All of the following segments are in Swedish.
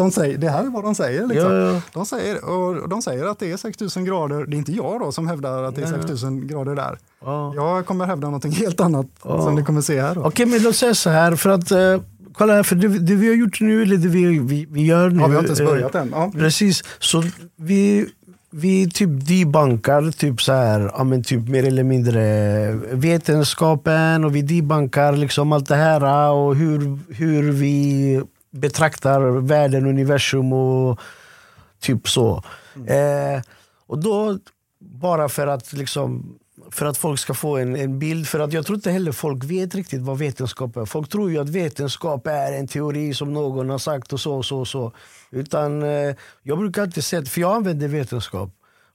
de säger, det här är vad de säger. Liksom. Ja, ja. De, säger och de säger att det är 6000 grader. Det är inte jag då som hävdar att det är 6000 grader där. Ja. Jag kommer hävda någonting helt annat som ni kommer se här. Okej, men låt säga så här. För att, eh, kolla här, för det, det vi har gjort nu, eller det vi, vi, vi gör nu. Ja, vi har inte ens eh, börjat än. Ja. Precis, så vi, vi typ debankar typ så här, ja, men typ mer eller mindre vetenskapen och vi debankar liksom allt det här och hur, hur vi betraktar världen, universum och typ så. Eh, och då, bara för att liksom för att folk ska få en, en bild. För att jag tror inte heller folk vet riktigt vad vetenskap är. Folk tror ju att vetenskap är en teori som någon har sagt och så och så. Och så. Utan eh, jag brukar alltid säga, för jag använder vetenskap.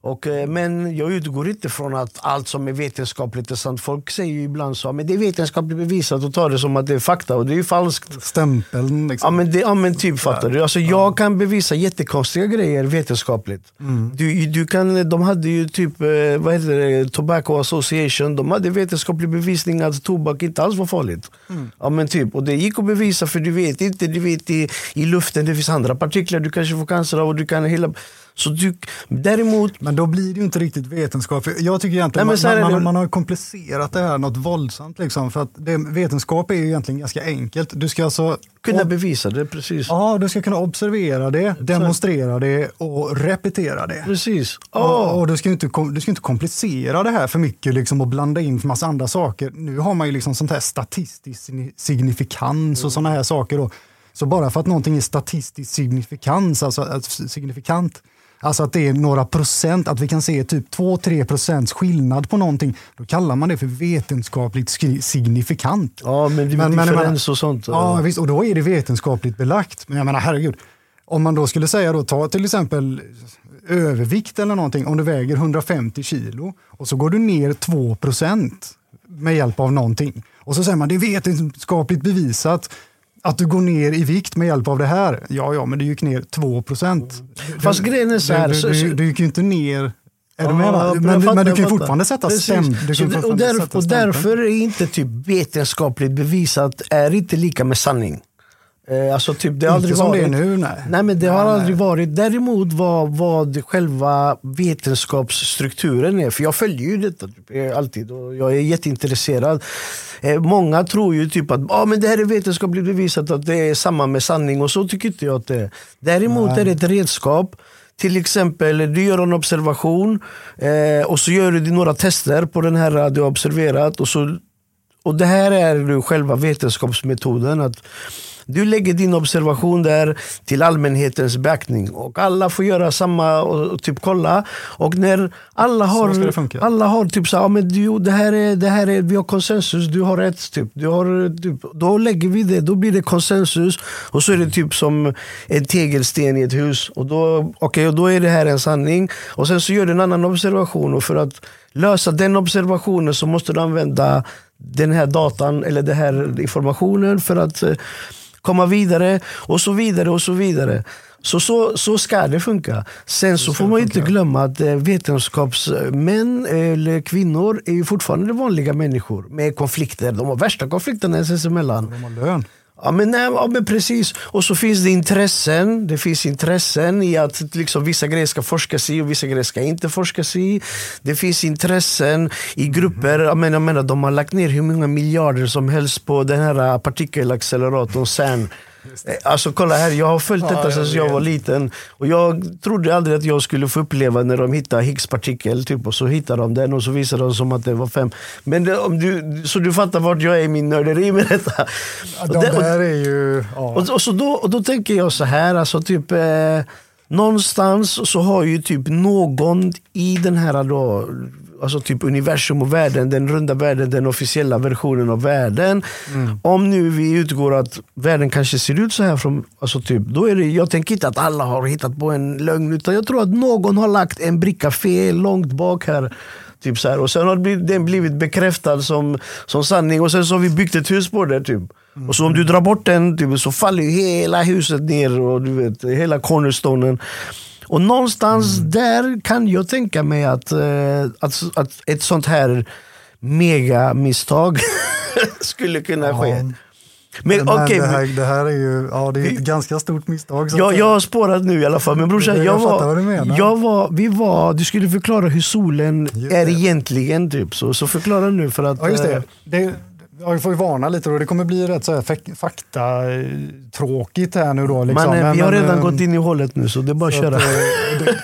Och, eh, men jag utgår inte från att allt som är vetenskapligt är sant. Folk säger ju ibland så, men det är vetenskapligt bevisat och tar det som att det är fakta och det är ju falskt. Stämpeln Ja liksom. men, det, ja, men typ fattar du. Alltså, jag kan bevisa jättekonstiga grejer vetenskapligt. Du, du kan, de hade ju typ, eh, vad heter det, Tobacco Association, de hade vetenskaplig bevisning att tobak inte alls var farligt. Ja, men typ, och det gick att bevisa för du vet inte, du vet i, i luften det finns andra partiklar du kanske får cancer av och du kan hela... Så du, däremot, Men då blir det ju inte riktigt vetenskap. För Jag tycker egentligen Nej, man, man, man, man har komplicerat det här något våldsamt. Liksom, för att det, vetenskap är ju egentligen ganska enkelt. Du ska alltså kunna bevisa det precis. Ja, du ska kunna observera det, demonstrera det och repetera det. Precis. Och, Ja. och du, ska inte, du ska inte komplicera det här för mycket liksom, och blanda in en massa andra saker. Nu har man ju liksom sånt här statistisk signi- signifikans och sådana här saker. Då. Så bara för att någonting är statistisk signifikans, alltså att- signifikant, alltså att det är några procent, att vi kan se typ 2-3 procents skillnad på någonting, då kallar man det för vetenskapligt signifikant. Ja, men, det men- differens och sånt. Ja, visst, och då är det vetenskapligt belagt. Men jag menar, herregud, om man då skulle säga då, ta till exempel övervikt eller någonting, om du väger 150 kilo och så går du ner 2 procent med hjälp av någonting. Och så säger man, det är vetenskapligt bevisat att du går ner i vikt med hjälp av det här. Ja, ja, men du gick ner 2 procent. Fast grejen är så här, Du, du, du, gick ju inte ner är du med? Ja, Va? Men, fattar, men du kan ju fortfarande sätta stäm. Och, sätta och därför är inte typ vetenskapligt bevisat är inte lika med sanning. Eh, alltså typ, det har aldrig Inte som varit, det är nu, nej. Nej men det har Nej, aldrig nej. varit. Däremot vad, vad själva vetenskapsstrukturen är. För jag följer ju detta typ, eh, alltid och jag är jätteintresserad. Eh, många tror ju typ att ah, men det här är vetenskapligt bevisat att det är samma med sanning och så tycker inte jag att det är. Däremot Nej. är det ett redskap till exempel, du gör en observation eh, och så gör du några tester på den här du har observerat. Och, så, och det här är nu själva vetenskapsmetoden. att du lägger din observation där till allmänhetens beaktning och alla får göra samma och, typ kolla. Och när alla har, alla har typ så ja, men du, det här är, det här är, vi har konsensus, du har rätt. Typ. Du har, typ, då lägger vi det, då blir det konsensus. Och så är det typ som en tegelsten i ett hus. Och då, okay, och då är det här en sanning. Och sen så gör du en annan observation. Och för att lösa den observationen så måste du använda den här datan eller den här informationen för att eh, komma vidare och så vidare och så vidare. Så, så, så ska det funka. Sen så får man inte glömma att eh, vetenskapsmän eller kvinnor är fortfarande vanliga människor med konflikter. De har värsta konflikterna sinsemellan. De har lön. Ja men, nej, ja men precis. Och så finns det intressen. Det finns intressen i att liksom, vissa grejer ska forskas i och vissa grejer ska inte forskas i. Det finns intressen i grupper. Jag menar, jag menar, de har lagt ner hur många miljarder som helst på den här partikelacceleratorn CERN. Eh, Alltså kolla här, jag har följt Ja, detta jag sedan jag var liten. Och jag trodde aldrig att jag skulle få uppleva när de hittade Higgspartikel. Typ, och så hittade de den och så visade de som att det var fem. Men det, om du, så du fattar vart jag är i min nörderi med detta. Ja, de där är ju... Ja. och, och, så då, och då tänker jag så här, alltså typ eh, någonstans så har ju typ någon i den här då, alltså typ universum och världen, den runda världen, den officiella versionen av världen. Om nu vi utgår att världen kanske ser ut så här, från, alltså typ, då är det, jag tänker inte att alla har hittat på en lögn, utan jag tror att någon har lagt en bricka fel långt bak här. Typ så här. Och sen har den blivit bekräftad som, som sanning och sen så har vi byggt ett hus på det. Typ. Och så om du drar bort den typ, så faller hela huset ner och du vet, hela cornerstonen. Och någonstans där kan jag tänka mig att, eh, att, att ett sånt här mega misstag skulle kunna ske. Men, okej, det, här, det här är ju ja, det är ett Vi- ganska stort misstag. så att jag, har spårat nu i alla fall. Men brorsan, Jag jag var, jag var, vi var, du skulle förklara hur solen Just är det. egentligen. Typ. Så, så förklara nu för att... Ja, just det. eh, det jag får ju varna lite då. Det kommer bli rätt så här fak- fakta-tråkigt här nu då. Liksom. Men, eh, vi har men, redan eh, gått in i hålet nu så det är bara att köra. att, eh, det,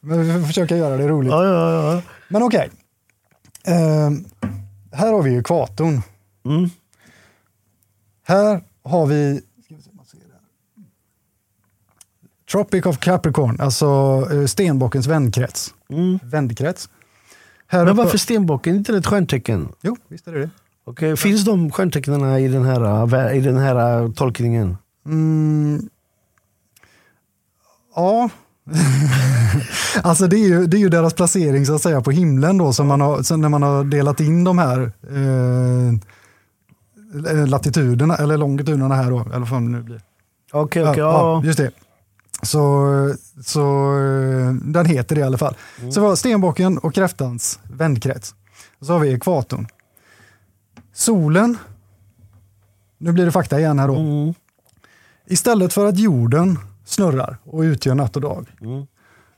men vi får försöka göra det roligt. Ja, ja, ja. Men okej. Eh, här har vi ju ekvatorn. Mm. Här har vi vi. Tropic of Capricorn, alltså eh, stenbockens vändkrets. Mm. Vändkrets. Här Men varför stenbocken? Är inte det ett stjärntecken? Jo, visst är det det. Okej, Finns de stjärntecknen i den här, vä- i den här eh, tolkningen? Mm. Ja. alltså det är, ju, det är ju deras placering så att säga på himlen då, som man har, när man har delat in de här eh, latituderna, eller longituderna här då, eller vad det nu blir. Okej, Ja, okej. ja, ja. just det. Så, så den heter det i alla fall. Så vi har stenbocken och kräftans vändkrets. Och så har vi ekvatorn. Solen, nu blir det fakta igen här då. Mm. Istället för att jorden snurrar och utgör natt och dag. Mm.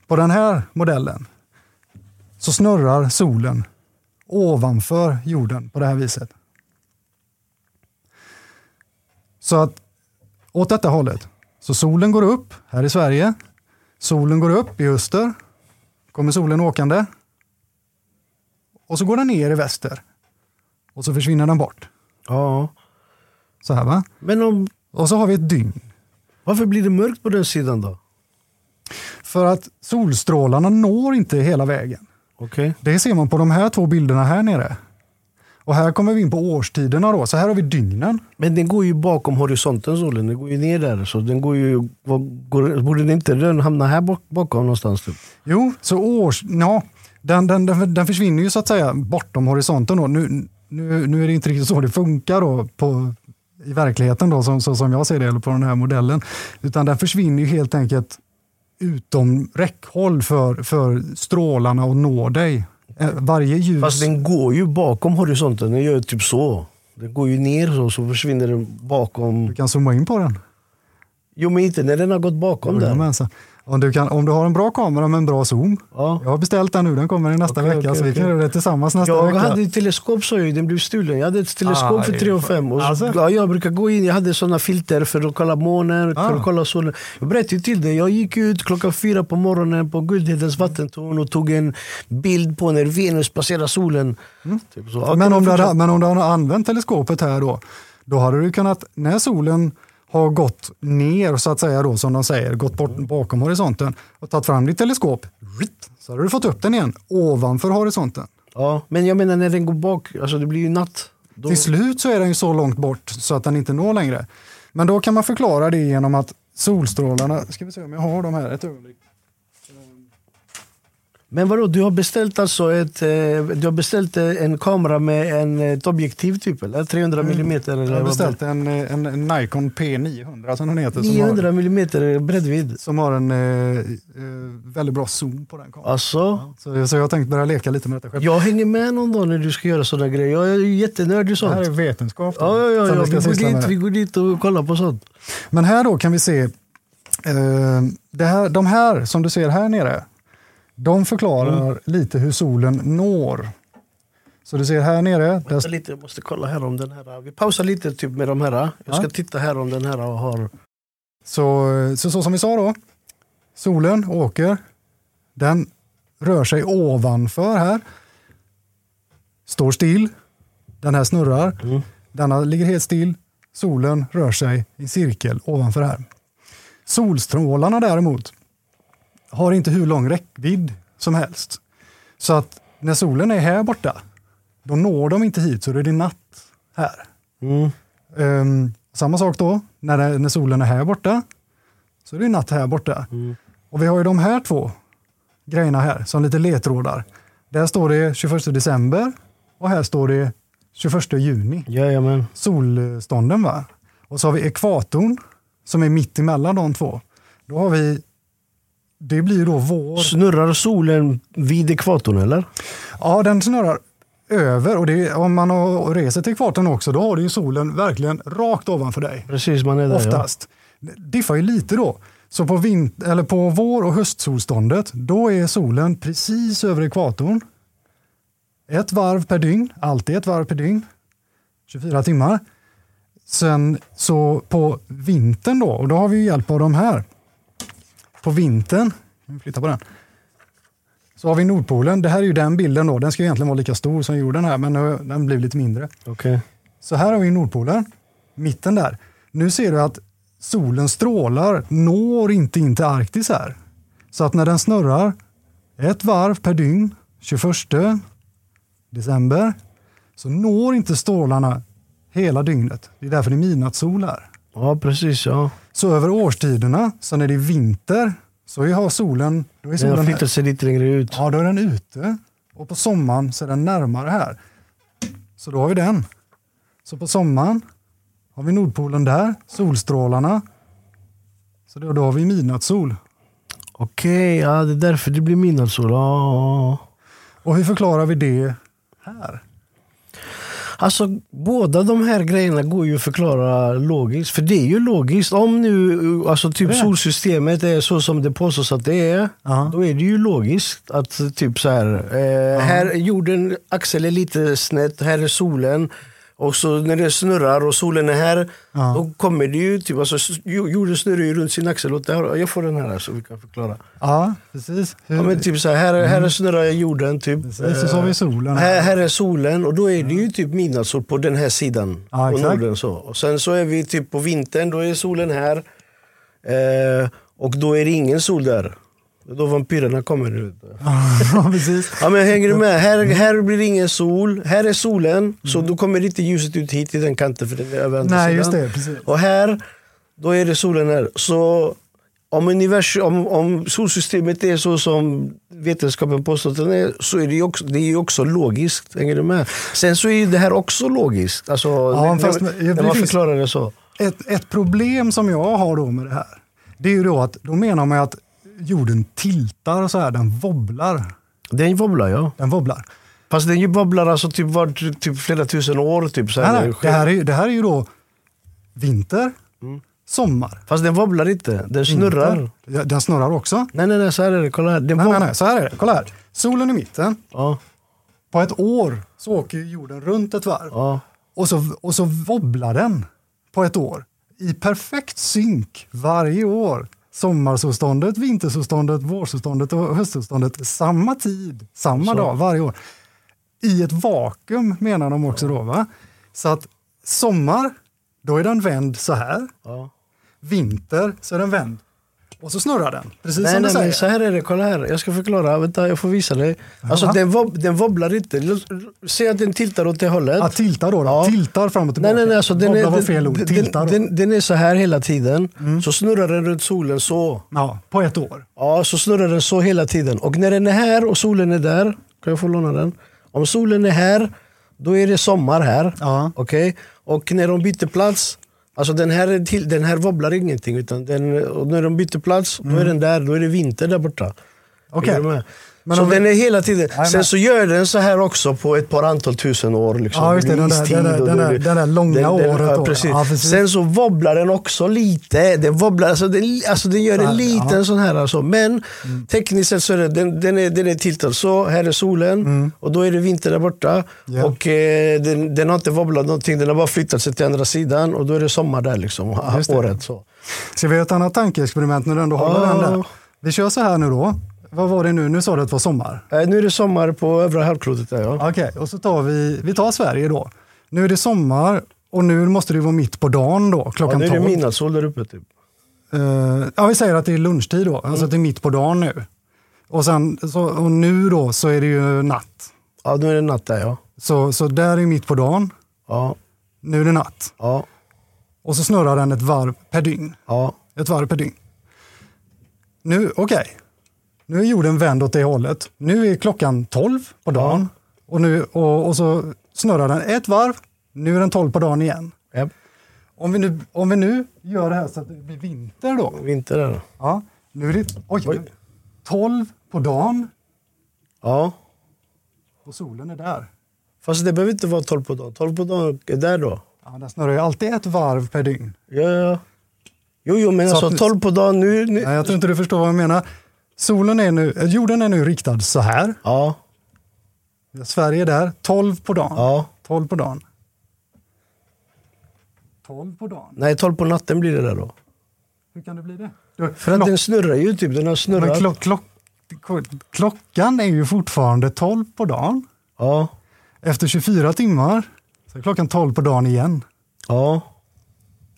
På den här modellen så snurrar solen ovanför jorden på det här viset. Så att åt detta hållet. Så solen går upp här i Sverige. Solen går upp i öster. Kommer solen åkande. Och så går den ner i väster. Och så försvinner den bort. ja. Så här va. Men om, Och så har vi ett dygn. varför blir det mörkt på den sidan då? För att solstrålarna når inte hela vägen. Okej. Det ser man på de här två bilderna här nere. Och här kommer vi in på årstiderna då. Så här har vi dygnen. Men den går ju bakom horisonten solen, den går ju ner där. Så den går ju, går, borde den inte den hamna här bak, bakom någonstans? Typ? Jo, så års... Ja, den, den, den, den försvinner ju så att säga bortom horisonten. Då. Nu, nu, nu är det inte riktigt så det funkar då på, i verkligheten då, som, så som jag ser det, eller på den här modellen. Utan den försvinner ju helt enkelt utom räckhåll för, för strålarna att nå dig. Eh, Varje ljus... Fast den går ju bakom horisonten, den gör typ så. Den går ju ner så, så försvinner den bakom. Du kan zooma in på den. Jo men inte när den har gått bakom där. Om du, kan, om du har en bra kamera med en bra zoom. Ja. Jag har beställt den nu, den kommer i nästa Okej, vecka. okej, så vi kan okej. göra det tillsammans nästa Jag vecka. hade ett teleskop så ju, den blev stulen. Jag hade ett teleskop Ah, för 3 och 5. Och så, alltså? ja, jag brukar gå in, jag hade sådana filter för att kolla månen, för Ah. att kolla solen. Jag berättade till dig, jag gick ut klockan fyra på morgonen på Guldhedens vattentorn och tog en bild på när Venus passerar solen. Typ Mm. men, kan om du hade, men om du hade använt teleskopet här då, då hade du kunnat, när solen har gått ner så att säga då, som de säger, gått bort bakom horisonten och tagit fram ditt teleskop, så hade du fått upp den igen ovanför horisonten. Ja, men jag menar när den går bak, alltså det blir ju natt. Då, Till slut så är den ju så långt bort så att den inte når längre. Men då kan man förklara det genom att solstrålarna, ska vi se om jag har de här ett ögonblick. Men vadå, du har beställt alltså ett, eh, du har beställt eh, en kamera med en, ett objektiv typ eller? 300 millimeter? Eller Jag har beställt en, eh, en, en Nikon P900 som den heter. blir det? Som har, 900 millimeter bredvid. som har en eh, väldigt bra zoom på den kameran. Alltså? Så, så jag har tänkt börja leka lite med detta själv. Jag hänger med någon dag när du ska göra sådana grejer. Jag är ju jättenördig i Det här sånt. är vetenskap. då, Ja, ja, ja, ja. vi går dit, vi går dit och kollar på sånt. Men här då kan vi se, eh, det här, de här som du ser här nere, de förklarar Mm. lite hur solen når. Så du ser här nere, där, lite, jag måste kolla här om den här... Vi pausar lite typ med de här. Jag ska Ja. titta här om den här har... så, så, så som vi sa då, solen åker, den rör sig ovanför här, står still, den här snurrar, Mm. denna ligger helt still, solen rör sig i cirkel ovanför här. Solstrålarna däremot har inte hur lång räckvidd som helst. Så att när solen är här borta, då når de inte hit så då är det natt här. Mm. Ehm, samma sak då, när, det, när solen är här borta, så är det natt här borta. Mm. Och vi har ju de här två grejerna här som lite ledtrådar. Där står det 21 december och här står det 21 juni. Jajamän. Solstånden va? Och så har vi ekvatorn som är mitt emellan de två. Då har vi, det blir då vår, Snurrar solen vid ekvatorn eller? ja den snurrar över, och är- om man reser till ekvatorn också, då har du ju solen verkligen rakt ovanför dig. Precis, man är där. Ja. Oftast. Det diffar ju lite då. Så på, vint- eller på vår och höstsolståndet, då är solen precis över ekvatorn. Ett varv per dygn, alltid ett varv per dygn. 24 timmar. Sen så på vintern då, och då har vi ju hjälp av de här. På vintern, vi flyttar på den. Så har vi Nordpolen, det här är ju den bilden då, den ska egentligen vara lika stor som jorden här, men nu- den blir lite mindre. Okej. Så här har vi Nordpolen, mitten där. Nu ser du att solens strålar når inte in till Arktis här. Så att när den snurrar ett varv per dygn, 21 december, så når inte strålarna hela dygnet. Det är därför det är midnattssol här. Ja, precis. Ja. Så över årstiderna, så när det är vinter, så har solen, då är Den solen här. flyttat sig lite längre ut. Ja, då är den ute. Och på sommaren så är den närmare här. Så då har vi den. Så på sommaren har vi Nordpolen där, solstrålarna. Så då, då har vi midnattssol. Okej, ja, det är därför det blir midnattssol. Ja. Och hur förklarar vi det här? Alltså båda de här grejerna går ju att förklara logiskt. För det är ju logiskt. Om nu alltså, typ solsystemet är så som det påstås att det är. Ja. Då är det ju logiskt att typ så här. Eh, här är jorden, axel är lite snett, här är solen. Och så när det snurrar och solen är här, Ja. då kommer det ju typ, alltså, jo- jorden snurrar ju runt sin axel. Åt här. Jag får den här så vi kan förklara. Ja, precis. Hur, Ja, men typ så här, här, här snurrar jorden. Typ. precis. Och så har vi solen. Här, Här. här är solen och då är det ju typ midnattssol på den här sidan. Ja, på. Norden, så. Och sen så är vi typ på vintern, då är solen här. Eh, och då är det ingen sol där. Det är Då vampyrerna kommer ut. Ja, precis. Ja, men hänger du med? Här, här blir det ingen sol. Här är solen. Så då kommer inte ljuset ut hit till den kanten för den är över andra Nej, sidan. just det. Precis. Och här, då är det solen här. Så om, universum, om, om solsystemet är så som vetenskapen påstår att den är, så är det ju också, det är också logiskt. Hänger du med? Sen så är det här också logiskt. Alltså, Ja, när, fast- när, när man förklarar det så. Ett, ett problem som jag har då med det här, det är ju då att då menar man att jorden tiltar så här, den wobblar. Den wobblar ja. Den wobblar. Fast den ju wobblar alltså typ, var, typ flera tusen år. Typ, så här, Nej, nej, det, här är, det här är ju då vinter, sommar. Fast den wobblar inte. Den snurrar. Vinter. Den snurrar också. Nej, nej, nej, så här är det. Kolla här. Den Nej, nej, nej, så här är det. Kolla här. Solen i mitten. Ja, På ett år så åker jorden runt ett varv. ja. Och, så, och så wobblar den på ett år. I perfekt synk varje år. Sommarsolståndet, vintersolståndet, vårsolståndet och höstsolståndet samma tid, samma Så. dag varje år. I ett vakuum menar de också då. Va? Så att sommar, då är den vänd så här. ja. Vinter så är den vänd. Och så snurrar den, precis Nej, som du nej, säger. men så här är det. Kolla här. Jag ska förklara. Vänta, jag får visa dig. Alltså, den, wob den wobblar inte. Se att den tiltar åt det hållet. Ja, tiltar då, då. Ja. tiltar fram och tillbaka. Nej, nej, nej. Alltså, den, Wobbla är, var den, fel ord, den, tiltar. Mm. den, den är så här hela tiden. Så snurrar den runt solen så. Ja, på ett år. Ja, så snurrar den så hela tiden. Och när den är här och solen är där. Kan jag få låna den? Om solen är här, då är det sommar här. Ja. Okej? Och när de byter plats, alltså den här, är till, den här wobblar ingenting. Utan den, när de byter plats, då är den där, då är det vinter där borta. Mm. Men så den är hela tiden. Jajamän. Sen så gör den så här också på ett par antal tusen år. Liksom. Ja, just det, den där- den där- den där- den där långa året Ja, då. precis. Ja, precis. Sen så wobblar den också lite. Den, wobblar, alltså den, alltså den gör Så här, en liten ja. sån här. Alltså. Men tekniskt sett så är det, den, den, är, den är tiltad så. Här är solen och då är det vinter där borta. Mm. Ja. Och eh, den, den har inte wobblat någonting. Den har bara flyttat sig till andra sidan och då är det sommar där liksom. Året så. Ska vi göra ett annat tankeexperiment när du ändå håller Ja. den där? Vi kör så här nu då. Vad var det nu? Nu sa du att det var sommar. Eh, nu är det sommar på övre halvklotet där ja. Okej, och så tar vi, vi tar Sverige då. Nu är det sommar och nu måste det vara mitt på dagen då, ja klockan nu är det 12. midnattssol där uppe typ. Eh, ja, vi säger att det är lunchtid då, alltså att det är mitt på dagen nu. Och, sen, så, och nu då så är det ju natt. Ja, nu är det natt där ja. Så, så där är mitt på dagen, Ja, nu är det natt. ja, Och så snurrar den ett varv per dygn. ja. Ett varv per dygn. Nu, okej. Nu är jorden vänd åt det hållet. Nu är klockan 12 på dagen. Och, nu, och, och så snurrar den ett varv. Nu är den 12 på dagen igen. ja. Om vi nu, om vi nu gör det här så att det blir vinter då. Vinter där. Ja, nu är det oj, Oj. 12 på dagen Ja. och solen är där. Fast det behöver inte vara 12 på dagen. 12 på dagen är där då. Ja, den snurrar ju alltid ett varv per dygn. Ja, ja. Jo, jo, men Så alltså att- 12 på dagen nu... nu. Nej, jag tror inte du förstår vad jag menar. Solen är nu, eh, jorden är nu riktad så här. Ja, Sverige är där, 12 på dagen. ja. 12 på dagen. 12 på dagen. Nej, 12 på natten blir det där då. Hur kan det bli det? Du, För att den snurrar ju typ. Den har men snurrat. klock, klock, klockan är ju fortfarande 12 på dagen. Ja, Efter 24 timmar så är klockan 12 på dagen igen. ja.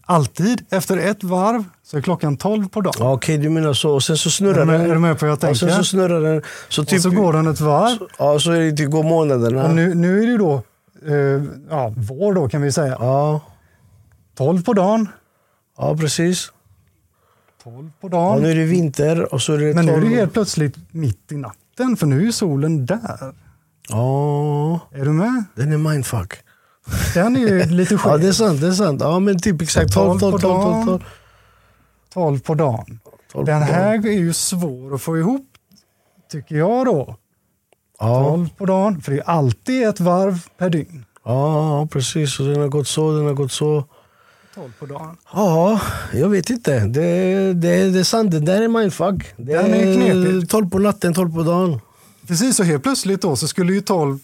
Alltid efter ett varv så är klockan 12 på dagen. ja Okej, du menar så. Och sen så snurrar Är den. är du med på vad jag Och sen tänker? så snurrar den. Så typ... och så går den ett varv. Ja, så är det typ går månaderna. Och nu, nu är det ju då eh, ja, vår då kan vi säga. Ja, 12 på dagen. ja, precis. 12 på Ja, dagen. nu är det vinter och så är det Men nu är 12. det helt plötsligt mitt i natten för nu är solen där. Ja, Är du med? den är mindfuck. Den är ju lite Ja, skev. det är sant. Det är sant. Ja, men typ exakt 12, 12, 12, 12, 12. 12 på dagen. 12 Den på dagen. här är ju svår att få ihop, tycker jag då. Ja, 12 på dagen, för det är alltid ett varv per dygn. ja, precis. Och den har gått så, den har gått så. 12 på dagen. Ja, jag vet inte. Det, det, det är sant. Det där är mindfuck. Det Den är knepig. 12 på natten, 12 på dagen. Precis, så helt plötsligt då så skulle ju 12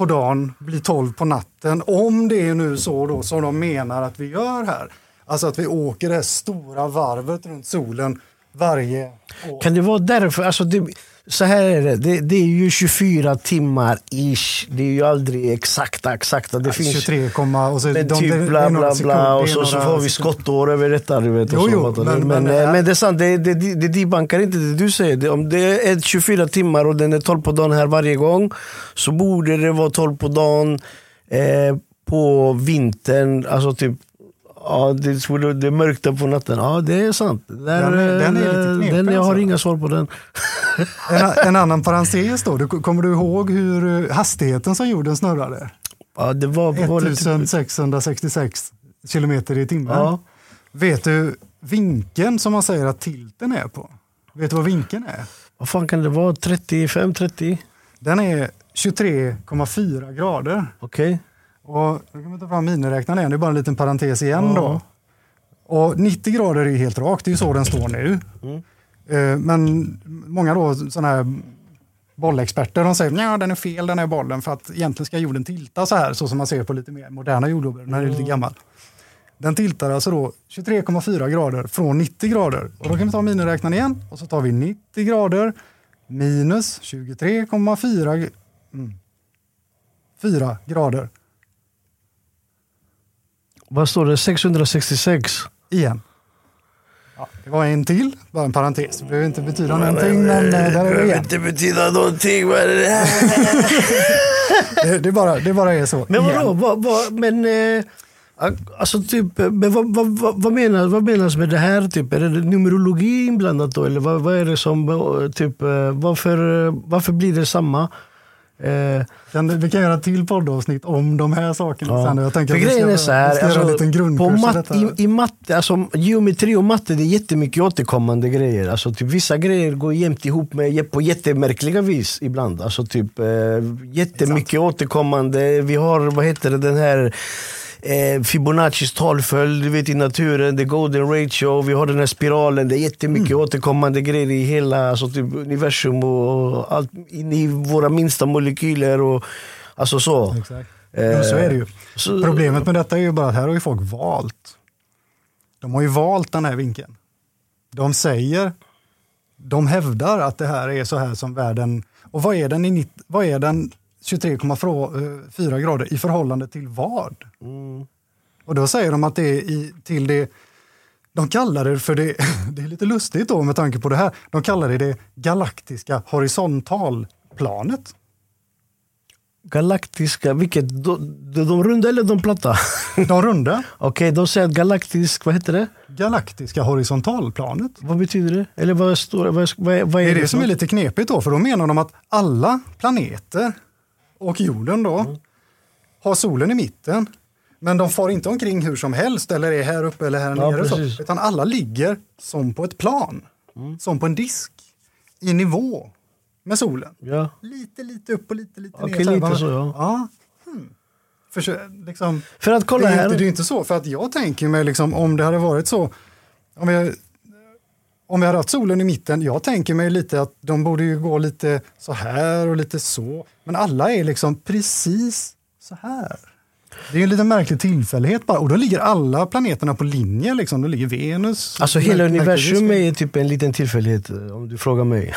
på dagen bli 12 på natten. Om det är nu så då som de menar att vi gör här. Alltså att vi åker det här stora varvet runt solen varje år. Kan det vara därför? Alltså det, så här är det. det. Det är ju 24 timmar ish. Det är ju aldrig exakta, exakta. Det finns 23, och så men de- det- typ är bla bla bla och är så, så får vi skottår över detta. Du vet, och Jo, så, jo, men- men, men- men, men det är sant, det, det, det, det debankar inte det du säger. Det, om det är 24 timmar och den är 12 på dagen här varje gång så borde det vara 12 på dagen eh, på vintern. Alltså typ Ja, det, skulle- det är mörkt där på natten. Ja, det är sant. Där, Den är- den är lite eh, knepig, den, Jag har alltså. inga svar på den. En, en annan parentes då, du, kommer du ihåg hur eh, hastigheten som jorden snurrade? Ja, det var, var det typ, 1666 kilometer i timmen. ja. Vet du vinkeln som man säger att tilten är på? Vet du vad vinkeln är? Vad fan kan det vara? 35, 30? Den är 23,4 grader. Okej. Och då kan vi ta fram miniräknaren igen, det är bara en liten parentes igen Ja. då. Och 90 grader är helt rakt, det är ju så den står nu. Mm. Eh, Men många då sådana här bollexperter de säger att den är fel den här bollen för att egentligen ska jorden tilta så här så som man ser på lite mer moderna jordglober, den är lite gammal. Den tiltar alltså då 23,4 grader från 90 grader. Och då kan vi ta miniräknaren igen och så tar vi 90 grader minus 23,4 mm, 4 grader Vad står det? 666? igen. Ja, det var en till, bara en parentes. Det behöver inte betyda någonting, men eh, där är det igen. inte betyda någonting. Vad är det här? Det, det, bara, det bara är så. Men vadå? Vad, vad, men, eh, alltså typ, eh, men vad, vad, vad, vad, menas, vad menas med det här? Typ? Är det numerologi inblandat då? Eller vad, vad är det som, eh, typ, varför, varför blir det samma? Eh, Kan, vi kan göra ett till poddavsnitt om de här sakerna Ja. sen. Jag tänker För att vi grejen ska, är så här, vi alltså, på grundkurs i i, matte, alltså, geometri och matte det är jättemycket återkommande grejer. Alltså, typ, vissa grejer går jämt ihop med, på jättemärkliga vis ibland. Alltså, typ, eh, jättemycket återkommande. Vi har vad heter det, den här eh, Fibonaccis talföljd du vet, i naturen, the golden ratio, vi har den här spiralen. Det är jättemycket Mm. återkommande grejer i hela alltså, typ, universum och, och allt in i våra minsta molekyler. Och, alltså så. Exakt. Jo, så är det ju. så- Problemet med detta är ju bara att här har ju folk valt. De har ju valt den här vinkeln. De säger, de hävdar att det här är så här som världen, och vad är den, i, vad är den 23,4 grader i förhållande till vad? Mm. Och då säger de att det är i, till det, de kallar det för det, det är lite lustigt då med tanke på det här, de kallar det det galaktiska horisontalplanet. Galaktiska, vilket? De, de, runda eller de platta? De runda, Okej, de säger att galaktisk, vad heter det? galaktiska horisontalplanet. Vad betyder det? Eller vad står det? Vad, vad, vad är Det är det? det som är lite knepigt då, för då menar de att alla planeter och jorden då Mm. har solen i mitten. Men de far inte omkring hur som helst eller är här uppe eller här Ja, nere. Så, precis. Mm. utan alla ligger som på ett plan, som på en disk, i nivå med solen. Ja. Lite, lite upp och lite, lite Okej, ner. lite så, ja. ja. För, liksom, För att kolla det, är här. inte, det är inte så, för att jag tänker mig liksom, om det hade varit så, om vi, om vi hade haft solen i mitten, jag tänker mig lite att de borde ju gå lite så här och lite så, men alla är liksom precis så här. Det är en lite märklig tillfällighet bara, och då ligger alla planeterna på linje, liksom. då ligger Venus. Alltså hela universum är typ en liten tillfällighet om du frågar mig.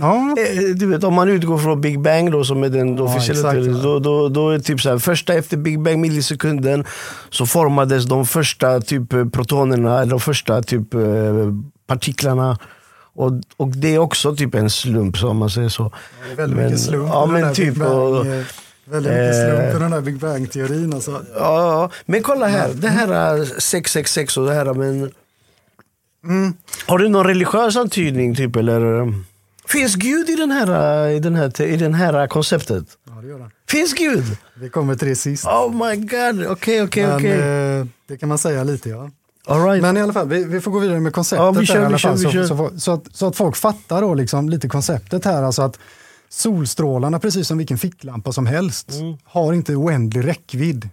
Ja, Eh, Du vet, om man utgår från Big Bang då, som är den Ja, officiella exakt, då, då, då är det typ så här, första efter Big Bang millisekunden så formades de första typ eh, protonerna, eller de första typ eh, partiklarna. Och, och det är också typ en slump om man säger så. det är väldigt Men- mycket slump ja, men typ, Bang. och- eh, väldigt mycket eh, slump i den där Big Bang-teorin. Alltså. Ja, ja, men kolla här, det här eh, 666 och det här men... Mm. Har du någon religiös antydning typ eller? Finns Gud i den här, i den här, i den här konceptet? Ja, det gör den. Finns Gud? Vi kommer till det sist. Oh my god, okej okej okej. eh, det kan man säga lite ja. Right. Men i alla fall, vi, vi får gå vidare med konceptet. Ja, vi kör, här, i vi alla kör, fall, vi så, kör. Så, så, att, så att folk fattar då liksom lite konceptet här. Alltså att solstrålarna, precis som vilken ficklampa som helst, Mm. har inte oändlig räckvidd.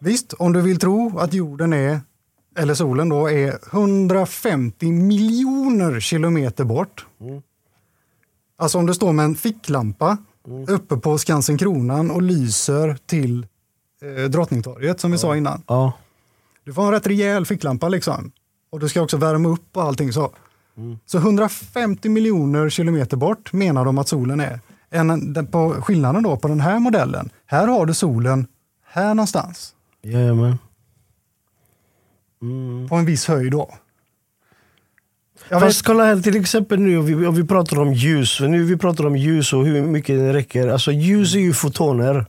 Visst, om du vill tro att jorden är, eller solen då, är 150 miljoner kilometer bort. Mm. Alltså om du står med en ficklampa Mm. uppe på Skansen Kronan och lyser till eh, Drottningtorget som vi sa innan. ja. Du får en rätt rejäl ficklampa liksom. Och du ska också värma upp och allting så. Så 150 miljoner kilometer bort menar de att solen är. En, den, på skillnaden då på den här modellen, här har du solen här någonstans. Jajamän. Mm. På en viss höjd då. Jag Fast vet, kolla här till exempel nu, om vi, om vi pratar om ljus. Nu vi pratar om ljus och hur mycket det räcker. Alltså ljus är ju fotoner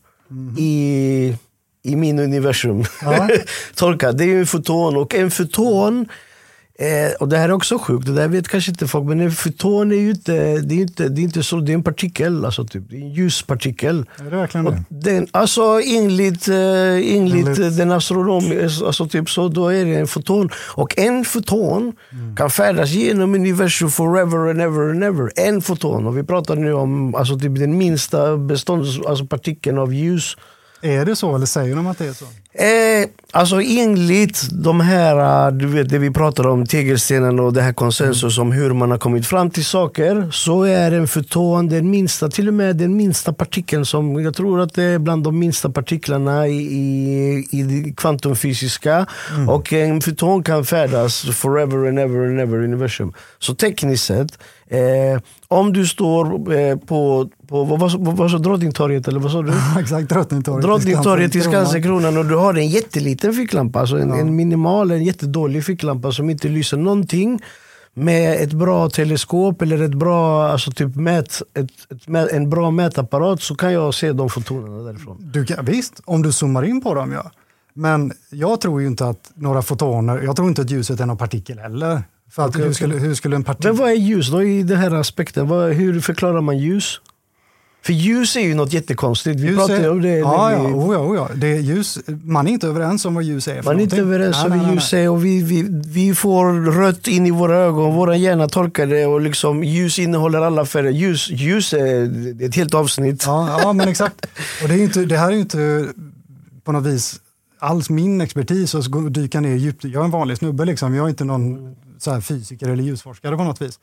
i, i min universum. Ja. Tolka, det är ju en foton och en foton Eh, och det här är också sjukt, det där vet kanske inte folk, men en foton är ju inte, det är inte, det är inte så, det är en partikel, alltså typ, det är en ljuspartikel. är det verkligen Och det? den, alltså enligt, eh, enligt, Enligt- eh, den astronomi, alltså typ så, då är det en foton. Och en foton kan färdas genom universum forever and ever and ever. En foton. Och vi pratar nu om alltså typ den minsta bestånds, alltså partikeln av ljus. Är det så eller säger de att det är så? Eh, alltså enligt de här, eh, du vet det vi pratar om, tegelstenen och det här konsensus om hur man har kommit fram till saker. Så är en foton den minsta, till och med den minsta partikeln som, jag tror att det är bland de minsta partiklarna i, i, i kvantumfysiska. Och en foton kan färdas forever and ever and ever i universum. Så tekniskt sett, eh, om du står eh, på, på vad, vad, vad, vad Drottningtorget eller vad sa du? Exakt, Drottningtorget. Drottningtorget Skansen, Skansenkronan och du har en jätteliten ficklampa, alltså en, en minimal, en jättedålig ficklampa som inte lyser någonting. Med ett bra teleskop eller ett bra, alltså typ mät, ett, ett, en bra mätapparat så kan jag se de fotonerna därifrån. Du kan, visst, om du zoomar in på dem ja. Men jag tror ju inte att några fotoner, jag tror inte att ljuset är någon partikel heller. För att hur, skulle, hur skulle en partikel... Men vad är ljus då i den här aspekten? Vad, hur förklarar man ljus? För ljus är ju något jättekonstigt. Vi Ljus pratade är- om det. Ja, ja, vi, oh, ja, oh, ja. Det är ljus, man är inte överens om vad ljus är. Man är inte överens om vad ljus är och vi, vi, vi får rött in i våra ögon, våra hjärna tolkar det och liksom ljus innehåller alla färger. Ljus, ljus är ett helt avsnitt. Ja, ja, men exakt. Och det, är inte, det här är ju inte på något vis alls min expertis att dyka ner djupt. Jag är en vanlig snubbe, liksom. jag är inte någon så här fysiker eller ljusforskare på något vis.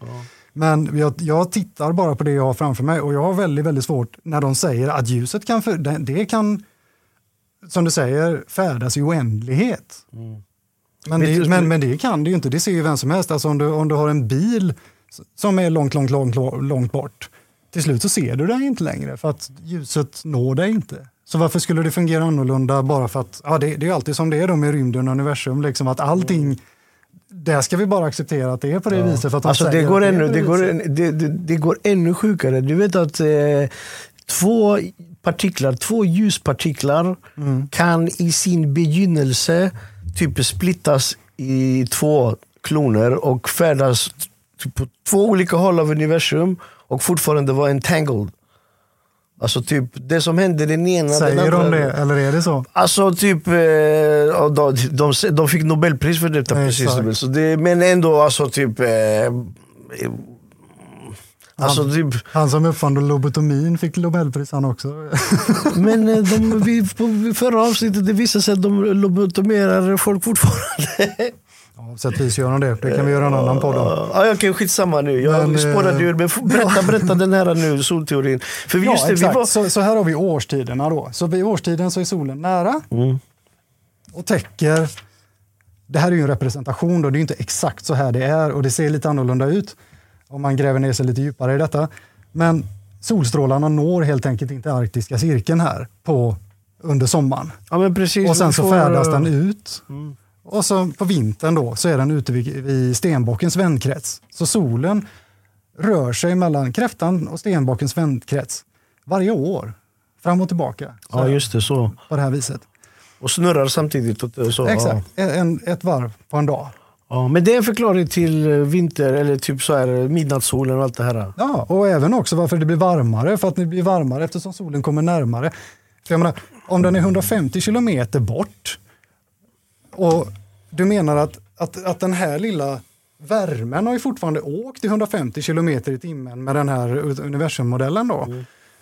Men jag, jag tittar bara på det jag har framför mig och jag har väldigt, väldigt svårt när de säger att ljuset kan, för, det, det kan som du säger, färdas i oändlighet. Men, Vet det, men, men det kan det ju inte, det ser ju vem som helst. Alltså om, du, om du har en bil som är långt, långt, långt, långt bort, till slut så ser du den inte längre för att ljuset når dig inte. Så varför skulle det fungera annorlunda bara för att, ja det, det är alltid som det är då med rymden och universum, liksom att allting, där ska vi bara acceptera att det är på det viset. För att de Alltså det går, ännu, på det, går, det, det, det går ännu sjukare. Du vet att eh, två partiklar, två ljuspartiklar Mm. kan i sin begynnelse typ splittas i två kloner och färdas på två olika håll av universum och fortfarande vara entangled. Alltså typ det som hände den ena... den Säger andra, de det, eller är det så? Alltså typ, eh, de, de, de fick Nobelpris för detta Nej, precis. Så det, men ändå alltså typ, eh, eh, Alltså, typ, Han som uppfann lobotomin fick Nobelpris han också. men eh, de, vi, förra avsnittet det visade sig att de lobotomerar folk fortfarande. Ja, sätt vis gör de det. Det kan vi göra en annan podd om. Ja, okej, skitsamma nu. Jag Men, spårade eh, ur. Men berätta, berätta den här nu, solteorin. För Ja, just det, vi exakt. var... Så, så här har vi årstiderna då. Så vid årstiden så är solen nära Mm. och täcker. Det här är ju en representation då, det är ju inte exakt så här det är och det ser lite annorlunda ut om man gräver ner sig lite djupare i detta. Men solstrålarna når helt enkelt inte arktiska cirkeln här på, under sommaren. Ja, men precis. Och sen vi så får, färdas eh, den ut. Mm. Och så på vintern då så är den ute vid, vid stenbockens vändkrets. Så solen rör sig mellan kräftan och stenbockens vändkrets varje år. Fram och tillbaka. Ja, just det. Så. På det här viset. Och snurrar samtidigt. och Så, Exakt, en, ett varv på en dag. Ja. Ja, men det är en förklaring till eh, vinter eller typ så här midnattssolen och allt det här. Ja, och även också varför det blir varmare. För att det blir varmare eftersom solen kommer närmare. För jag menar, om den är 150 kilometer bort och du menar att, att, att den här lilla värmen har ju fortfarande åkt i 150 kilometer i timmen med den här universummodellen då.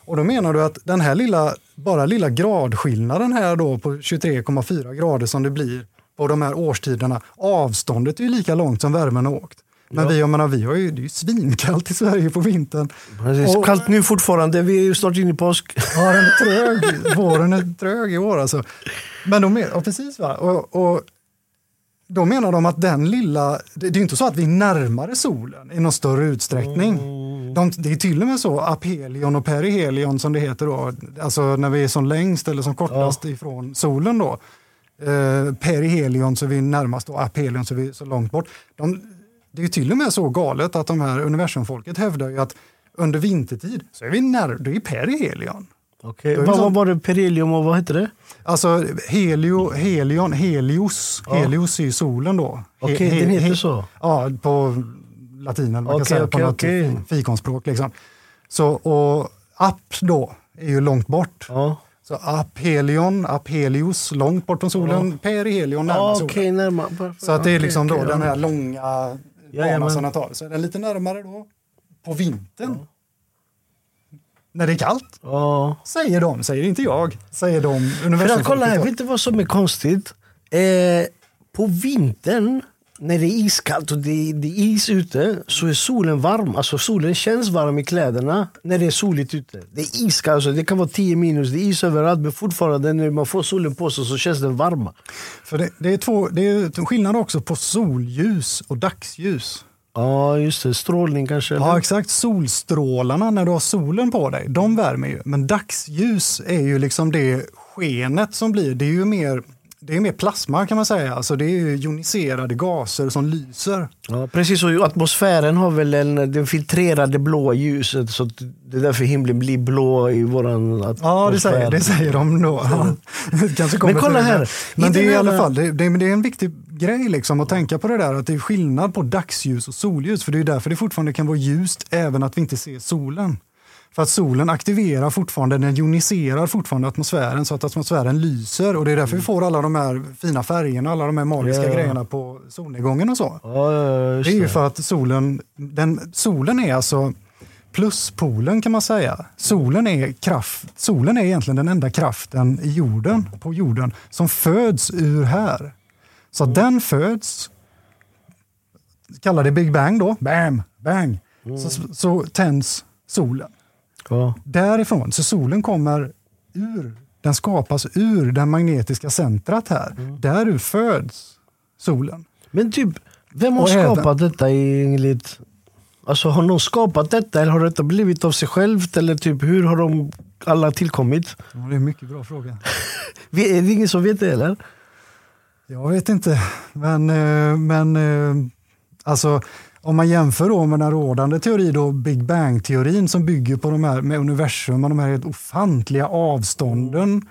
Och då menar du att den här lilla, bara lilla gradskillnaden här då på 23,4 grader som det blir på de här årstiderna, avståndet är ju lika långt som värmen har åkt. Men Ja. vi, jag menar, vi har ju, det är ju svinkallt i Sverige på vintern. Är Och- kallt nu fortfarande. Vi är ju snart inne i påsk. Ja, den är trög. Våren är trög i år alltså. Men de är, ja, precis va. Och, och då menar de att den lilla, det, det är ju inte så att vi är närmare solen i någon större utsträckning. De, det är till och med så aphelion och perihelion som det heter då, alltså när vi är som längst eller som kortast ifrån solen då. Eh, perihelion så är vi närmast och aphelion så är vi så långt bort. De, det är till och med så galet att de här universumfolket hävdar ju att under vintertid så är vi när, det är perihelion. Okay. Då är det Vad, var det? Perilium och vad hette det? Alltså helio, helion, helios, Ja. helios är solen då. He- Okej, he- den heter he- så? Ja, på latin eller Okej, säga, på okej, något okej. fikonspråk. Liksom. Så, och app då är ju långt bort. Ja. Så aphelion, aphelios, långt bort från solen, perihelion närmare Ja, solen. Okej, närmare. Så att det är Okej, liksom då okej, den ja. här långa Den tar. Så är den lite närmare då på vintern. När det är kallt, Ja. säger de, säger inte jag, säger de. För att kolla här, vet du vad som är konstigt? Eh, på vintern, när det är iskallt och det, det är is ute, så är solen varm. Alltså solen känns varm i kläderna när det är soligt ute. Det är iskallt, alltså, det kan vara 10 minus, det är is överallt, men fortfarande när man får solen på sig så känns den varm. För det, det, är två, det är skillnad också på solljus och dagsljus. Ja, just det. Strålning kanske? Ja, eller? exakt. Solstrålarna när du har solen på dig, de värmer ju. Men dagsljus är ju liksom det skenet som blir. Det är ju mer, det är mer plasma kan man säga. Alltså det är joniserade gaser som lyser. Ja, precis. Och atmosfären har väl en, den filtrerade blåa ljuset så det är därför himlen blir blå i våran atmosfär. Ja, det säger, det säger de då. Ja. Det kanske kommer Men kolla här. Men det är i alla fall det, det, det är en viktig grej liksom att tänka på det där att det är skillnad på dagsljus och solljus. För det är därför det fortfarande kan vara ljust även att vi inte ser solen. För att solen aktiverar fortfarande, den joniserar fortfarande atmosfären så att atmosfären lyser och det är därför vi får alla de här fina färgerna, alla de här magiska Ja. grejerna på solnedgången och så. Ja, ja, Det är ju för att solen, den, solen är alltså pluspolen kan man säga. Solen är, kraft, solen är egentligen den enda kraften i jorden, på jorden som föds ur här. Så att den föds, kalla det Big Bang då, bam, bang, så, så tänds solen. Ja. Därifrån, så solen kommer ur, den skapas ur det magnetiska centrat här. Därur föds solen. Men typ, vem har Och även- skapat detta enligt... Alltså har någon skapat detta eller har detta blivit av sig självt? Eller typ hur har de alla tillkommit? Det är en mycket bra fråga. Är det ingen som vet det eller? Jag vet inte, men, eh, men eh, alltså, om man jämför då med den rådande teori, då, Big Bang-teorin som bygger på de här med universum och de här helt ofantliga avstånden.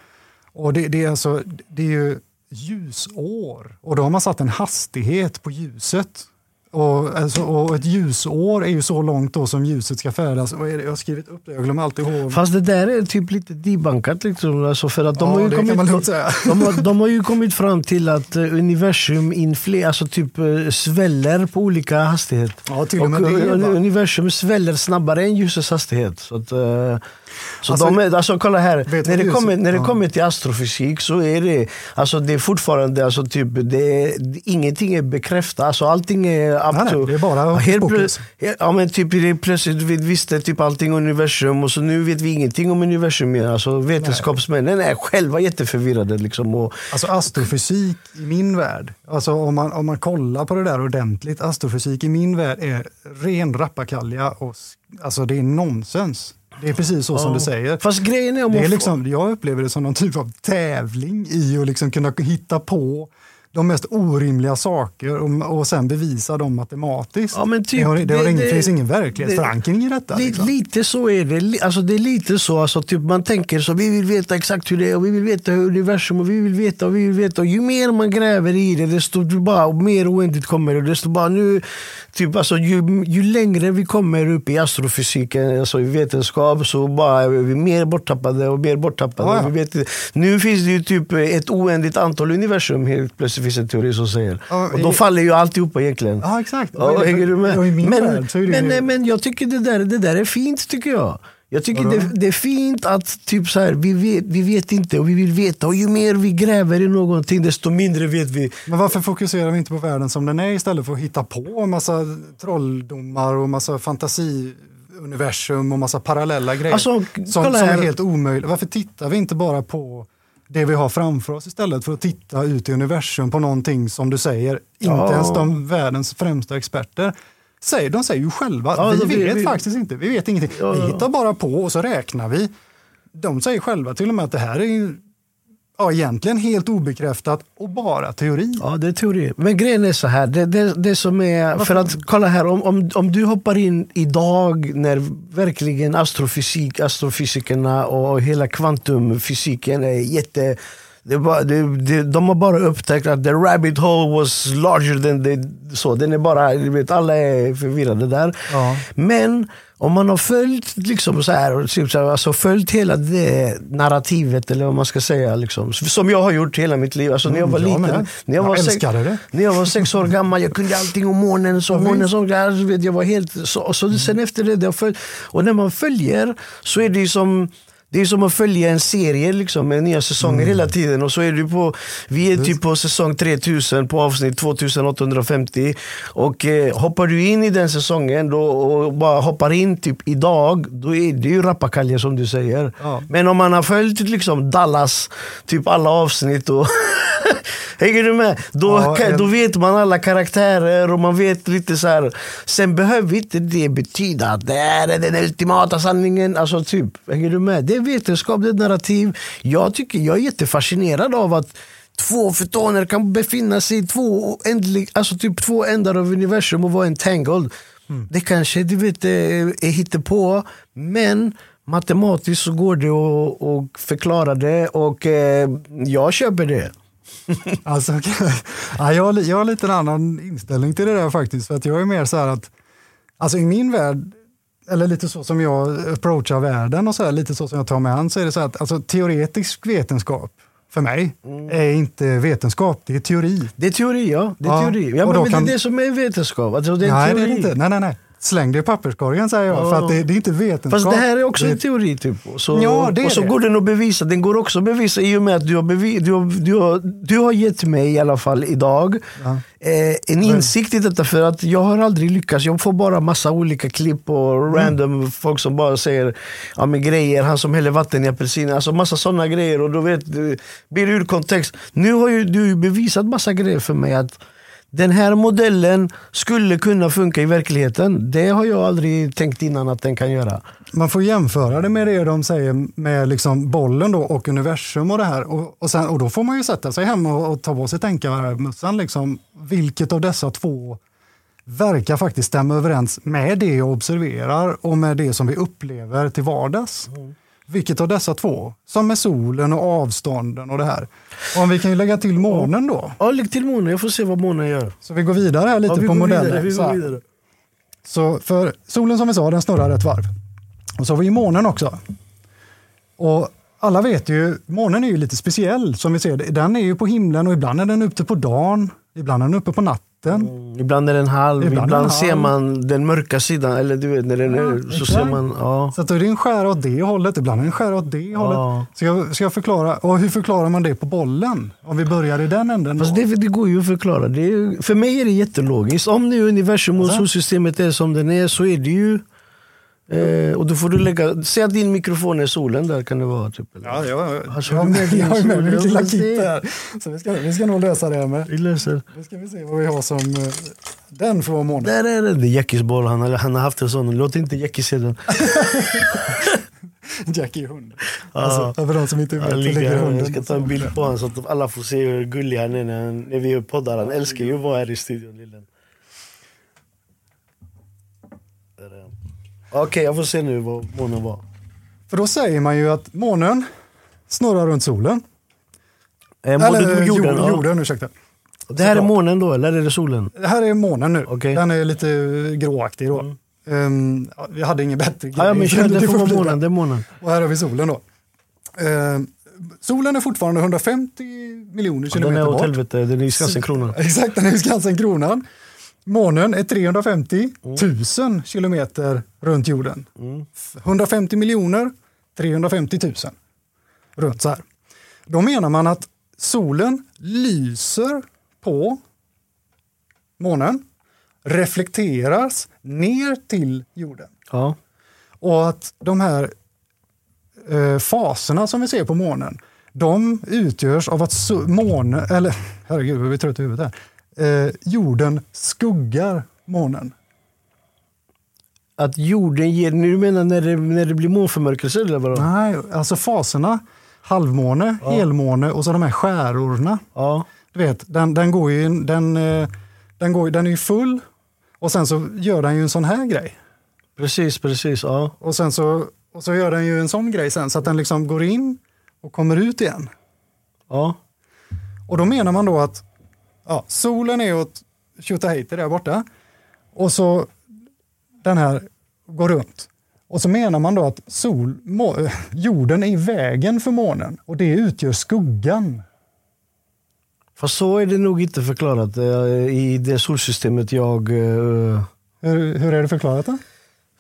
Och det, det, är alltså, det är ju ljusår och då har man satt en hastighet på ljuset och, alltså, och ett ljusår är ju så långt då som ljuset ska färdas. Vad är det? Jag har skrivit upp det, jag glömmer alltid ihåg. Fast det där är typ lite debunkat. Liksom, alltså för att de, Ja, har ju kommit, de, de har ju kommit fram till att eh, universum infle, alltså typ eh, sväller på olika hastighet. Ja, till och och det. eh, universum sväller snabbare än ljusets hastighet. Så att, så Alltså, de är, alltså kolla här, när det, kommer, när det kommer till astrofysik så är det, alltså det är fortfarande, alltså typ, det är, ingenting är bekräftat. Alltså allting är up Nej, nej, to... det är bara helt fokus. plö- Ja men typ plötsligt vi visste typ allting om universum och så nu vet vi ingenting om universum mer. Alltså vetenskapsmännen är själva jätteförvirrade liksom. Och, Alltså astrofysik i min värld, alltså om man, om man kollar på det där ordentligt, astrofysik i min värld är ren rappakalja och alltså det är nonsens. Det är precis så som Ja. du säger. Fast grejen är om Det är liksom, jag upplever det som någon typ av tävling i att liksom kunna hitta på de mest orimliga saker och, och sen bevisa dem matematiskt. Ja, men typ, det har, det har det- ingen, det- finns ingen verklighetsförankring i detta. Li- Liksom. Lite så är det. Alltså det är lite så. Alltså typ man tänker så, vi vill veta exakt hur det är och vi vill veta hur universum och vi vill veta och vi vill veta. Och ju mer man gräver i det, desto bara, och mer oändligt kommer det. Desto bara nu, typ alltså, ju, ju längre vi kommer upp i astrofysiken, alltså i vetenskap, så bara är vi mer borttappade och mer borttappade. Ja, ja. Vi vet, nu finns det ju typ ett oändligt antal universum, helt plötsligt finns en teori som säger. Ja, och då i- faller ju alltihopa egentligen. Ja, exakt. Ja, Och hänger du med? men, men, nej, men jag tycker det där, det där är fint tycker jag. Jag tycker det, det är fint att typ så här, vi, vet, vi vet inte och vi vill veta. Och ju mer vi gräver i någonting desto mindre vet vi. Men varför fokuserar vi inte på världen som den är istället för att hitta på en massa trolldomar och massa fantasiuniversum och massa parallella grejer Alltså, som, som är helt omöjliga. Varför tittar vi inte bara på det vi har framför oss istället för att titta ut i universum på någonting som du säger, inte Ja. ens de världens främsta experter säger. De säger ju själva, Ja, vi vi- vet vi- faktiskt inte, vi vet ingenting. Ja, Vi hittar bara på och så räknar vi. De säger själva till och med att det här är ja, egentligen helt obekräftat och bara teori. Ja, det är teori. Men grejen är så här, det, det, det som är, för att kolla här, om, om, om du hoppar in idag när verkligen astrofysik, astrofysikerna och hela kvantumfysiken är jätte det bara, det, det, de har bara upptäckt att the rabbit hole was larger than the, så. Den är bara, vet, alla är förvirrade där. Ja. Men om man har följt, liksom så här, typ så här, alltså följt hela det narrativet, eller vad man ska säga, liksom, som jag har gjort hela mitt liv. Alltså, när jag var Mm, jag liten, med. när jag, Jag var sex, när jag var sex år gammal, jag kunde allting om månen. Så månen så, vet jag var helt, så, så sen efter det, det följt, och när man följer så är det som det är som att följa en serie liksom, med nya säsonger Mm. hela tiden. Och så är du på, vi är typ på säsong 3000 på avsnitt 2850. Och eh, hoppar du in i den säsongen då, och bara hoppar in typ idag, då är det ju rappakalja som du säger. Ja. Men om man har följt liksom Dallas, typ alla avsnitt och Hänger du med? Då, Ja, kan, då vet man alla karaktärer och man vet lite så här. Sen behöver inte det betyda att det här är den ultimata sanningen. Alltså typ, hänger du med? Det är vetenskap, det är narrativ. Jag, tycker, jag är jättefascinerad av att två fotoner kan befinna sig i två, oändlig, alltså typ två ändar av universum och vara entangled. Det kanske du vet, är, hittepå, men matematiskt så går det att, att förklara det och eh, jag köper det. Alltså, ja, jag, har jag har lite en annan inställning till det där faktiskt. För att jag är mer så här att, alltså i min värld, eller lite så som jag approachar världen och så här, lite så som jag tar mig an, så är det så att alltså, teoretisk vetenskap för mig Mm. är inte vetenskap, det är teori. Det är teori, ja. Det är Ja, teori. Ja, men, men kan- det är det som är vetenskap. Alltså, det är nej, det teori. är det inte. Nej, nej, nej. Släng det i papperskorgen säger jag, Ja. för att det, det är inte vetenskap. Fast det här är också det, en teori. Typ. Så, Ja, det och så det. går den att bevisa. Den går också att bevisa i och med att du har, bevi, du har, du har, du har gett mig i alla fall idag Ja. eh, en insikt i detta. För att jag har aldrig lyckats. Jag får bara massa olika klipp och Mm. random folk som bara säger ja, men grejer. Han som häller vatten i apelsiner. Alltså massa sådana grejer. Och då vet du, blir det ur kontext. Nu har ju du ju bevisat massa grejer för mig. att den här modellen skulle kunna funka i verkligheten. Det har jag aldrig tänkt innan att den kan göra. Man får jämföra det med det de säger med liksom bollen då och universum och det här. Och, och, sen, och då får man ju sätta sig hemma och, och ta på sig tänkarmössan. Liksom, vilket av dessa två verkar faktiskt stämma överens med det jag observerar och med det som vi upplever till vardags. Vilket av dessa två som är solen och avstånden och det här. Och om vi kan ju lägga till månen då. Ja, lägg till månen. Jag får se vad månen gör. Så vi går vidare här lite ja, vi på modellen. Vidare, vi Så går vidare. Så för solen som vi sa, den snurrar ett varv. Och så har vi månen också. Och alla vet ju, månen är ju lite speciell som vi ser. det. Den är ju på himlen och ibland är den ute på dagen, ibland är den uppe på natten. Mm, Ibland är den halv, Ibland ibland, den ser halv. man den mörka sidan. Eller du vet, när den är, så exakt. ser man... Ja. Så att då är det en skär åt det hållet, ibland är det en skär åt det hållet. Ja. Ska, jag, ska jag förklara? Och hur förklarar man det på bollen? Om vi börjar i den änden. Fast det, det går ju att förklara. Det är, för mig är det jättelogiskt. Om nu universum och Alltså? solsystemet är som den är så är det ju... Eh, och då får du lägga... Säg att din mikrofon är solen där kan det vara. Typ, eller? Ja, jag, Alltså, jag har med, jag har med jag lilla kit här. Så vi ska, vi ska nog lösa det här med. Vi löser. Nu ska vi se vad vi har som eh, den får vara månen. Där är det. Det är Jackies boll. Han han har haft en sån. Låt inte Jackie se den. Jackie hund. Alltså, för de som inte vet så ligger, hunden. jag ska ta en bild på honom så att alla får se hur gullig han är när, han, när vi poddar. Han älskar ju att vara här i studion. lillen. Där är han. Okej, jag får se nu vad månen var. För då säger man ju att månen snurrar runt solen. Eh, månen, Eller jorden, jorden, ja. jorden ursäkta. Det här är månen då, eller är det solen? Det här är månen nu. Okej. Den är lite gråaktig då. Ehm, ja, vi hade ingen bättre Ja, ja men kör, det får vara månen. Det är månen. Och här har vi solen då. Ehm, solen är fortfarande 150 miljoner Ja, den kilometer är åt bort. helvete, den är i Skansen-kronan. Exakt, den är i Skansen-kronan. Månen är 350 000 kilometer runt jorden. 150 miljoner, 350 000 runt så här. Då menar man att solen lyser på månen, reflekteras ner till jorden. Ja. Och att de här eh, faserna som vi ser på månen, de utgörs av att månen, eller herregud vi trött i huvudet här, eh, jorden skuggar månen. Att jorden ger... Nu menar när det, när det blir månförmörkelse eller vadå? Nej, alltså faserna, halvmåne, helmåne och så de här skärorna. Ja. Du vet, den, den går ju, den, eh, den, går, den är ju full och sen så gör den ju en sån här grej. Precis, precis. Ja. Och sen så, och så gör den ju en sån grej sen så att den liksom går in och kommer ut igen. Ja. Och då menar man då att ja, solen är åt Tjotahejti där borta och så den här går runt. Och så menar man då att sol, må, jorden är i vägen för månen och det utgör skuggan. Fast så är det nog inte förklarat eh, i det solsystemet jag... eh, Hur, hur är det förklarat då?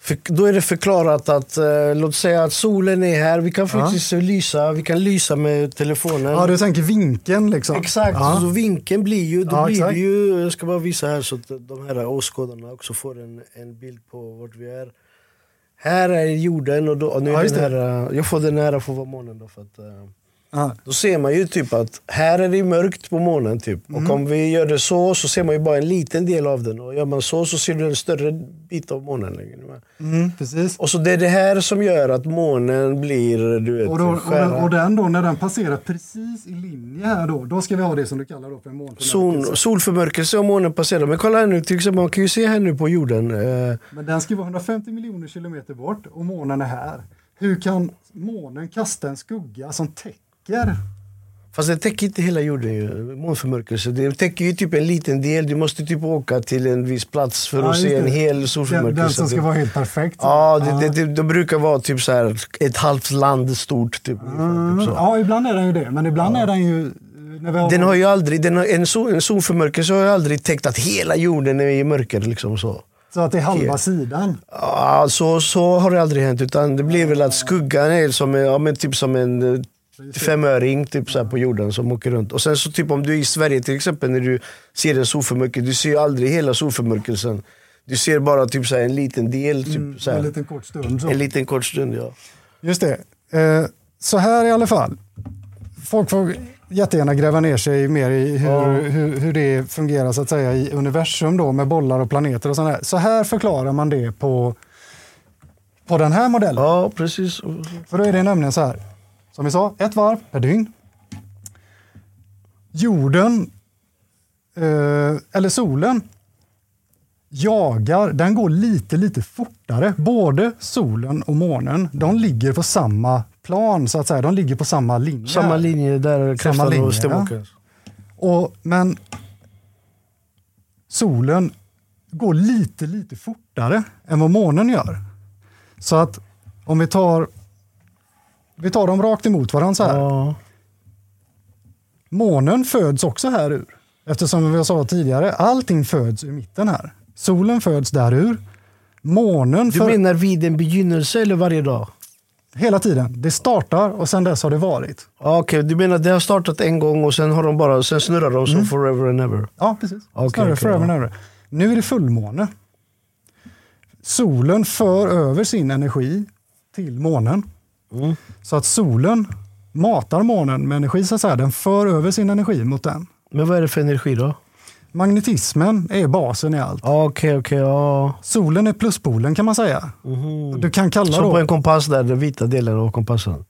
För, då är det förklarat att, eh, låt säga att solen är här, vi kan faktiskt lysa, vi kan lysa med telefonen. Ja, du tänker vinkeln liksom. Exakt, Ja. så vinkeln blir ju, då Ja, blir det ju, jag ska bara visa här så att de här åskådarna också får en, en bild på vart vi är. Här är jorden och, då, och nu Ja, den här, eh, jag får den nära för att vara månen då. För att, då ser man ju typ att här är det mörkt på månen. Typ. Mm. Och om vi gör det så så ser man ju bara en liten del av den. Och gör man så så ser du en större bit av månen. Mm, precis. Och så det är det här som gör att månen blir du vet, Och, då, och, den, och den då, när den passerar precis i linje här då, då ska vi ha det som du kallar då för en Sol, månförmörkelse. solförmörkelse och månen passerar. Men kolla här nu, till exempel, man kan ju se här nu på jorden. Eh, Men den ska vara 150 miljoner kilometer bort och månen är här. Hur kan månen kasta en skugga som täcker? Fast det täcker inte hela jorden ju, månförmörkelse. Det täcker ju typ en liten del. Du måste typ åka till en viss plats för Ja, att se en hel solförmörkelse. den som ska vara helt perfekt. Ja, det, det, det, det brukar vara typ så här ett halvt land stort. Typ, Mm, typ ja, ibland är den ju det, men ibland är den ju... När vi har, Den har ju aldrig, den har, en, sol, en solförmörkelse har ju aldrig täckt att hela jorden är i mörker. Liksom så. Så att det är halva sidan. Ja, så, så har det aldrig hänt. Utan det blir väl att skuggan är som, en- ja, men typ som en eh, femöring typ så på jorden som åker runt. Och sen så typ om du är i Sverige till exempel när du ser en solförmörkelse, du ser ju aldrig hela solförmörkelsen. Du ser bara typ så en liten del. Typ, Mm, en liten kort stund. Så. En liten kort stund ja. Just det. Eh, så här i alla fall. Folk får jättegärna gräva ner sig mer i hur, Ja. hur, hur det fungerar så att säga i universum då med bollar och planeter och sånt här. Så här förklarar man det på, på den här modellen. Ja, precis. För då är det nämligen så här. Som vi sa, ett varv per dygn. Jorden, eh, eller solen, jagar, den går lite, lite fortare. Både solen och månen, de ligger på samma plan så att säga. De ligger på samma linje. Samma linje där kräftan och stämbåken. Och, men solen går lite, lite fortare än vad månen gör. Så att om vi tar, vi tar dem rakt emot varandra så här. Ja. Månen föds också här ur. Eftersom vi sa tidigare, allting föds ur mitten här. Solen föds där ur. Månen Du för, menar vid en begynnelse eller varje dag? hela tiden. Det startar och sen dess har det varit. Ja, Okej, du menar det har startat en gång och sen har de bara, sen snurrar de Mm. så forever and ever? Ja, precis. Snarare okej, forever ja. and ever. Nu är det fullmåne. Solen för över sin energi till månen. Mm. Så att solen matar månen med energi, så att säga. Den för över sin energi mot den. Men vad är det för energi då? Magnetismen är basen i allt. Okej, okej, ja. Solen är pluspolen kan man säga. Mhm. Du kan kalla Som på då, en kompass där, den vita delen av kompassen.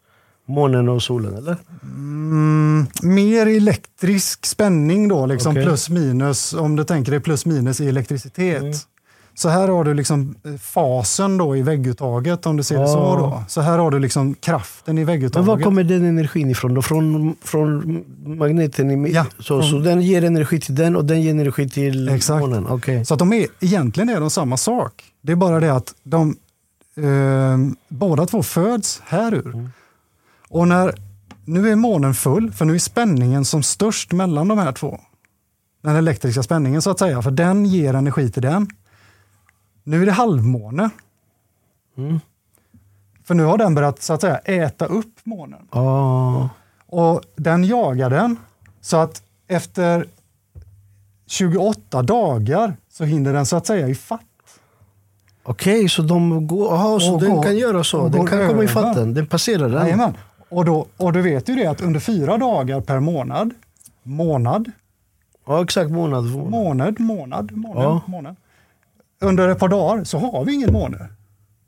Månen och solen, eller? mm, mer elektrisk spänning då, liksom Okej. plus minus, om du tänker dig plus minus i elektricitet. Så här har du liksom eh, fasen då i vägguttaget om du ser det så. Då. Så här har du liksom kraften i Men vägguttaget. var kommer den energin ifrån då? Från, från magneten? I, Ja, så, från- så den ger energi till den och den ger energi till Exakt. månen? Okej. Så att de är, egentligen är de samma sak. Det är bara det att de eh, båda två föds här ur. Mm. Och när, nu är månen full, för nu är spänningen som störst mellan de här två. Den elektriska spänningen så att säga, för den ger energi till den. Nu är det halvmåne, Mm. för nu har den börjat så att säga äta upp månen. Ja. Och den jagar den så att efter 28 dagar så hinner den så att säga i fatt. Okej, så de går, aha, så Och den går- kan göra så? Den kan komma i över. fatten? Den passerar den? Jajamän. Och, då, och du vet ju det att under fyra dagar per månad, månad, Ja, exakt. Månad. månad, månad, månad, Ja. månad. Under ett par dagar så har vi ingen måne.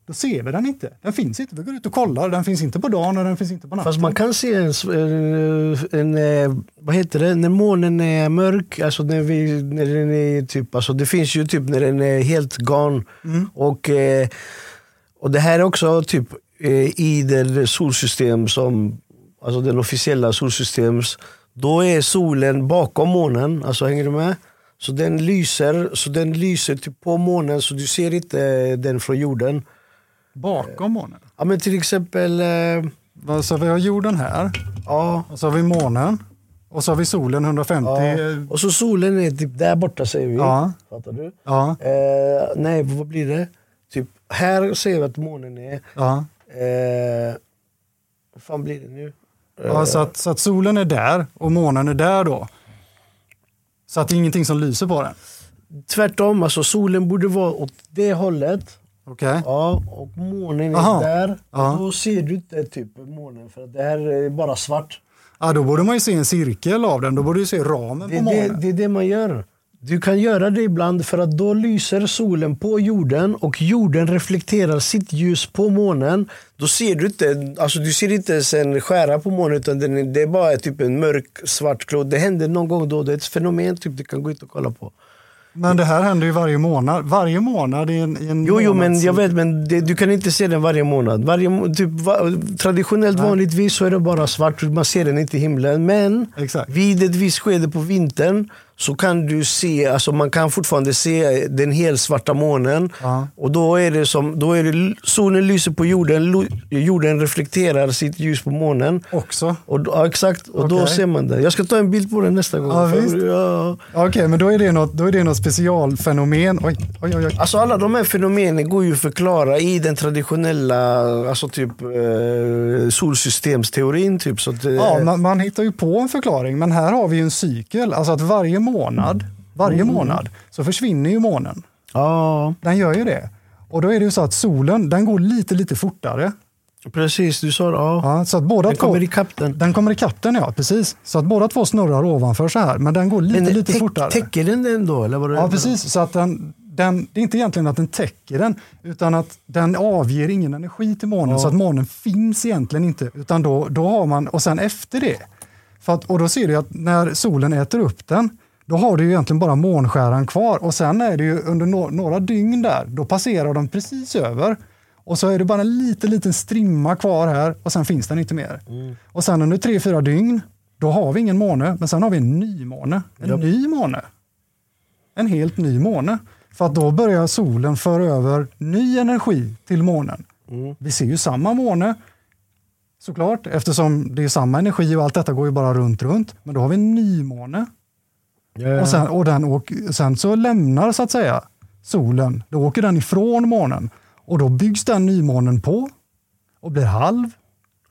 Då ser vi den inte. Den finns inte. Vi går ut och kollar. Den finns inte på dagen och den finns inte på natten. Fast man kan se en, en, en, eh, vad heter det, när månen är mörk, alltså när, vi, när den är typ, alltså det finns ju typ när den är helt gone. Mm. Och, eh, och det här är också typ eh, i det solsystem som, alltså den officiella solsystems, då är solen bakom månen, alltså hänger du med? Så den lyser, så den lyser typ på månen så du ser inte den från jorden. Bakom månen. Ja men till exempel, eh, Så vi har jorden här ja, och så har vi månen och så har vi solen 150. Ja. Och så solen är typ där borta säger vi. Ja. Fattar du? Ja, Eh, nej, vad blir det? Typ, här ser vi att månen är... ja. Eh, vad fan blir det nu? Eh, ja så, att, så att solen är där och månen är där då. Så att det är ingenting som lyser på den. Tvärtom, alltså solen borde vara åt det hållet. Okej? Ja, och månen är Aha. där. Och då ser du inte typ månen för det här är bara svart. Ja, då borde man ju se en cirkel av den. Då borde du se ramen Det på är det, månen. det är det man gör. Du kan göra det ibland för att då lyser solen på jorden och jorden reflekterar sitt ljus på månen. Då ser du inte, alltså du ser inte ens en skära på månen utan den det är bara typ en mörk svart klot. Det händer någon gång då. Det är ett fenomen typ, du kan gå ut och kolla på. Men det här händer ju varje månad. Varje månad i en, i en Jo, jo men jag vet, men det, du kan inte se den varje månad. Varje, typ, va, traditionellt Nej. vanligtvis så är det bara svart, man ser den inte i himlen. Men Exakt. vid ett visst skede på vintern så kan du se, alltså man kan fortfarande se den helt svarta månen. Ja. Och då är det som, då är det, solen lyser på jorden, jorden reflekterar sitt ljus på månen. Också. Och då, ja, exakt, och då Okej. ser man det. Jag ska ta en bild på den nästa gång. Ja, För- ja. Okej, men då är det något, då är det något specialfenomen. Oj, oj, oj. oj. Alltså alla de här fenomenen går ju att förklara i den traditionella alltså typ, eh, solsystemsteorin. Typ, så att, eh, Ja, man, man hittar ju på en förklaring, men här har vi ju en cykel. Alltså att varje månad, varje Mm. månad så försvinner ju månen. ja, Den gör ju det. Och då är det ju så att solen, den går lite, lite fortare. precis. Du sa det. Ja. Ja, så att båda Den två, kommer ikapp den. den kommer ikapp den, ja. Precis. Så att båda två snurrar ovanför så här, men den går lite, lite täck- fortare. Täcker den den då? Eller vad det Ja, precis. Så att den, den, det är inte egentligen att den täcker den, utan att den avger ingen energi till månen, Ja. så att månen finns egentligen inte. Utan då, då har man, och sen efter det, för att, och då ser du att när solen äter upp den, då har du egentligen bara månskäran kvar och sen är det ju under no, några dygn där, då passerar de precis över Och så är det bara en liten, liten strimma kvar här och sen finns den inte mer. Och sen under tre, fyra dygn, då har vi ingen måne, men sen har vi en ny måne. En Japp. ny måne. En helt ny måne. För att då börjar solen föra över ny energi till månen. Mm. Vi ser ju samma måne, såklart, eftersom det är samma energi och allt detta går ju bara runt, runt. Men då har vi en ny måne. Ja. Och, sen, och den åk, sen så lämnar så att säga solen, då åker den ifrån månen. Och då byggs den nymånen på och blir halv,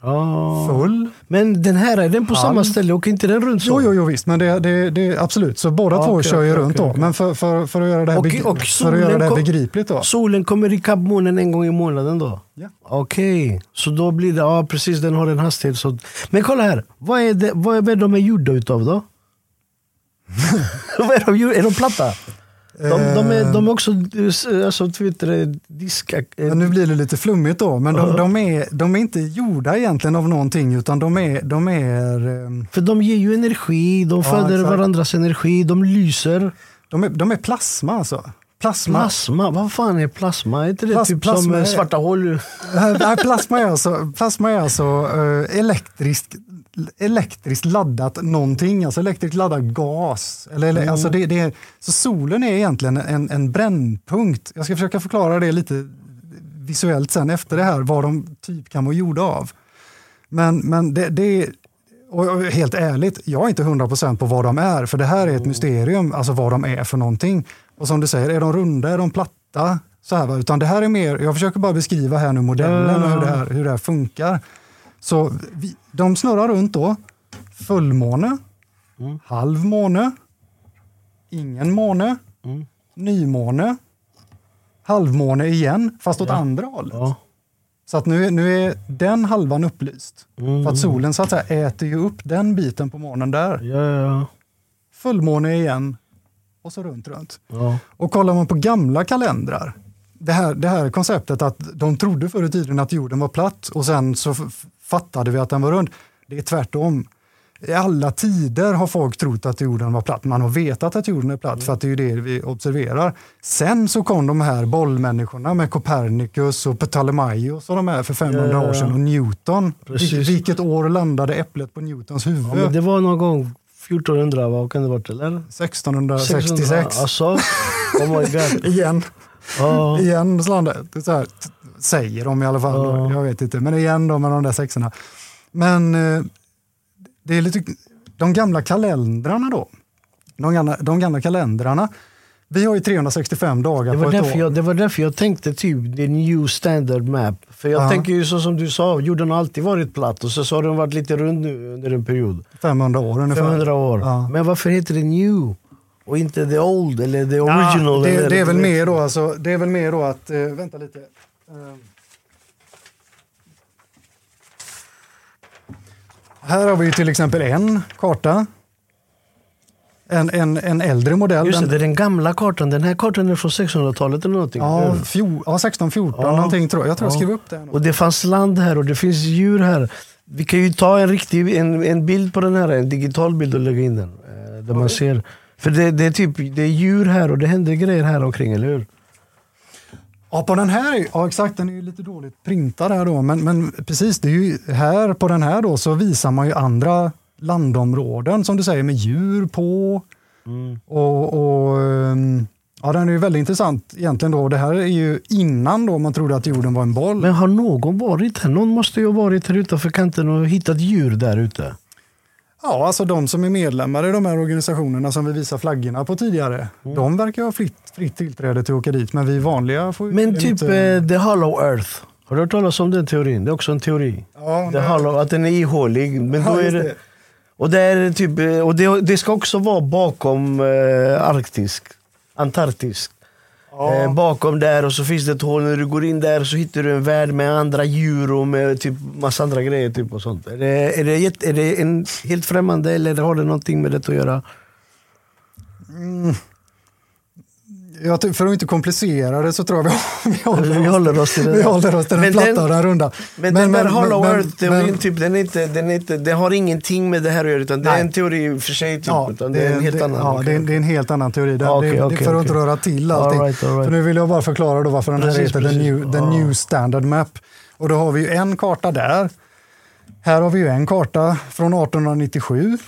Ja. full. Men den här, är den på Halv. samma ställe? Åker inte den runt så? Jo, jo, jo visst, men det, det, det absolut. Så båda Ja, två kör ju okej, runt okej, då. Men för, för, för att göra det här, Och- begri- och för att göra det här begripligt då. Solen kommer ikapp månen en gång i månaden då? Ja. Okej, så då blir det, ja precis den har en hastighet. Så. Men kolla här, vad är, det, vad är de är gjorda utav då? Är de? Är de platta? De, de, är, de är också eh, alltså, Twitter, diska... Men nu blir det lite flummigt då, men de, de, är, de är inte gjorda egentligen av någonting utan de är, de är, ehm, För de ger ju energi, de Ja, föder exakt. varandras energi, de lyser. de är, de är plasma alltså. Plasma. Plasma, vad fan är plasma? Är inte det Plas- typ som eh, är- svarta hål? Nej, plasma är alltså, plasma är alltså eh, elektriskt, elektriskt laddat någonting, alltså elektriskt laddad gas. Eller, eller, alltså det, det så solen är egentligen en, en brännpunkt. Jag ska försöka förklara det lite visuellt sen efter det här, vad de typ kan vara gjorda av. Men, men det, det är, och helt ärligt, jag är inte 100% på vad de är, för det här är ett mysterium, alltså vad de är för någonting. Och som du säger, är de runda, är de platta? Så här? Utan det här är mer, jag försöker bara beskriva här nu modellen och hur det här, hur det här funkar. Så vi, de snurrar runt då, fullmåne, Mm. halvmåne, ingen måne, Mm. nymåne, halvmåne igen, fast åt andra hållet. Ja. Så att nu, nu är den halvan upplyst. Mm. För att solen så att säga äter ju upp den biten på månen där. Ja, ja, Fullmåne igen och så runt, runt. ja. Och kollar man på gamla kalendrar, det här, det här konceptet att de trodde förr i tiden att jorden var platt och sen så fattade vi att den var rund. Det är tvärtom. I alla tider har folk trott att jorden var platt. Man har vetat att jorden är platt för att det är ju det vi observerar. Sen så kom de här bollmänniskorna med Copernicus och Ptolemaios och de här för 500 Ja, ja, ja. år sedan och Newton. Precis. Vil- vilket år landade äpplet på Newtons huvud? det var någon gång 1400, vad kan det varit eller? 1666. Alltså, oh my god. Igen. Ja. Igen slandet. Det är så här, säger de i alla fall. Ja. Jag vet inte. Men igen då med de där sexorna. Men eh, det är lite, de gamla kalendrarna då. De gamla, de gamla kalendrarna. Vi har ju 365 dagar Det på ett år. jag, det var därför jag tänkte typ the new standard map. För jag Ja. tänker ju så som du sa, jorden har alltid varit platt och så, så har den varit lite rund nu under en period. 500 år ungefär. 500 år. Ja. Men varför heter det new? Och inte the old eller the Ja, original? det, eller, det, är väl mer då, alltså, det är väl mer då att, eh, vänta lite. Eh, här har vi till exempel en karta. En, en, en äldre modell. Just det, det är den gamla kartan. Den här kartan är från 1600-talet eller någonting. Ja, fjol, ja 1614 Ja. någonting tror jag. Jag tror jag Ja. skrev upp det. Och det fanns land här och det finns djur här. Vi kan ju ta en riktig en, en bild på den här, en digital bild och lägga in den. eh, Där man ser. För det, det, är typ, det är djur här och det händer grejer här omkring, eller hur? Ja, på den här, är- ja exakt, den är ju lite dåligt printad här då, men, men precis, det är ju här på den här då så visar man ju andra landområden som du säger med djur på och, och ehm, ja, den är ju väldigt intressant egentligen då. Det här är ju innan då man trodde att jorden var en boll. Men har någon varit här? Någon måste ju ha varit här utanför kanten och hittat djur där ute. Ja, alltså de som är medlemmar i de här organisationerna som vi visar flaggorna på tidigare, Mm. de verkar ha fritt, fritt tillträde till att åka dit, men vi vanliga får Men typ inte- eh, the hollow earth. Har du hört talas om den teorin? Det är också en teori. ja, The det- hollow, att den är ihålig. Men Ja, då är det, det. och det, är typ, eh, och det, det ska också vara bakom eh, arktisk, antarktisk. Ja. Eh, bakom där och så finns det ett hål. När du går in där så hittar du en värld med andra djur och med typ massa andra grejer. Typ och sånt. Är, det, är, det är det en helt främmande eller har det någonting med det att göra? Jag, för att inte komplicera det så tror jag vi, vi, håller, Vi håller oss till det vi håller oss till den Men platta och den runda. Men, den där Hollow men- Earth-teorin, men- typ, den, är inte, den, är inte, den har ingenting med det här att göra, utan det är en teori för sig. Typ, Ja, utan det är en helt det, annan. Ja, det, är, det är en helt annan teori. Det, okej, det, det, okej, för att inte okej. röra till All allting. right, all right. För nu vill jag bara förklara då varför den här Precis, heter the, precis. new, the Ja. new Standard Map. Och då har vi ju en karta där. Här har vi ju en karta från 1897.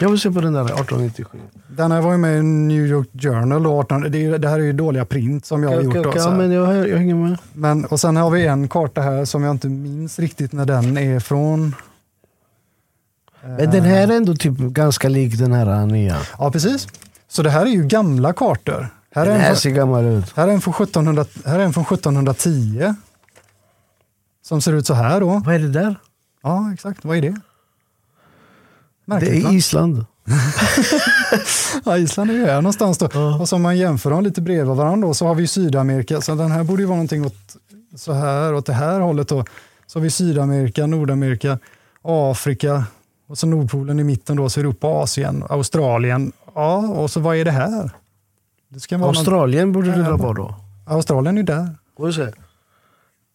Jag vill se på den där 1897. Den här var ju med i New York Journal. Då, 18, det, är- det här är ju dåliga print som jag har gjort. då, ja, men jag, jag hänger med. Men, och sen har vi en karta här som jag inte minns riktigt när den är från. Men den här är ändå typ ganska lik den här nya. Ja, precis. Så det här är ju gamla kartor. Här är, Den en, här ser gammal ut. här, är en från 1700, här är en från 1710. Som ser ut så här då. Vad är det där? Ja, exakt. Vad är det? Det Märkligt, va? är Island. Ja, Island är ju här någonstans då. Ja. Och så om man jämför dem lite bredvid varandra då, så har vi Sydamerika. Så den här borde ju vara någonting åt så här, åt det här hållet då. Så har vi Sydamerika, Nordamerika, Afrika och så Nordpolen i mitten då, så Europa, Asien, Australien. Ja, och så vad är det här? Det Australien borde det där vara då. Australien är där.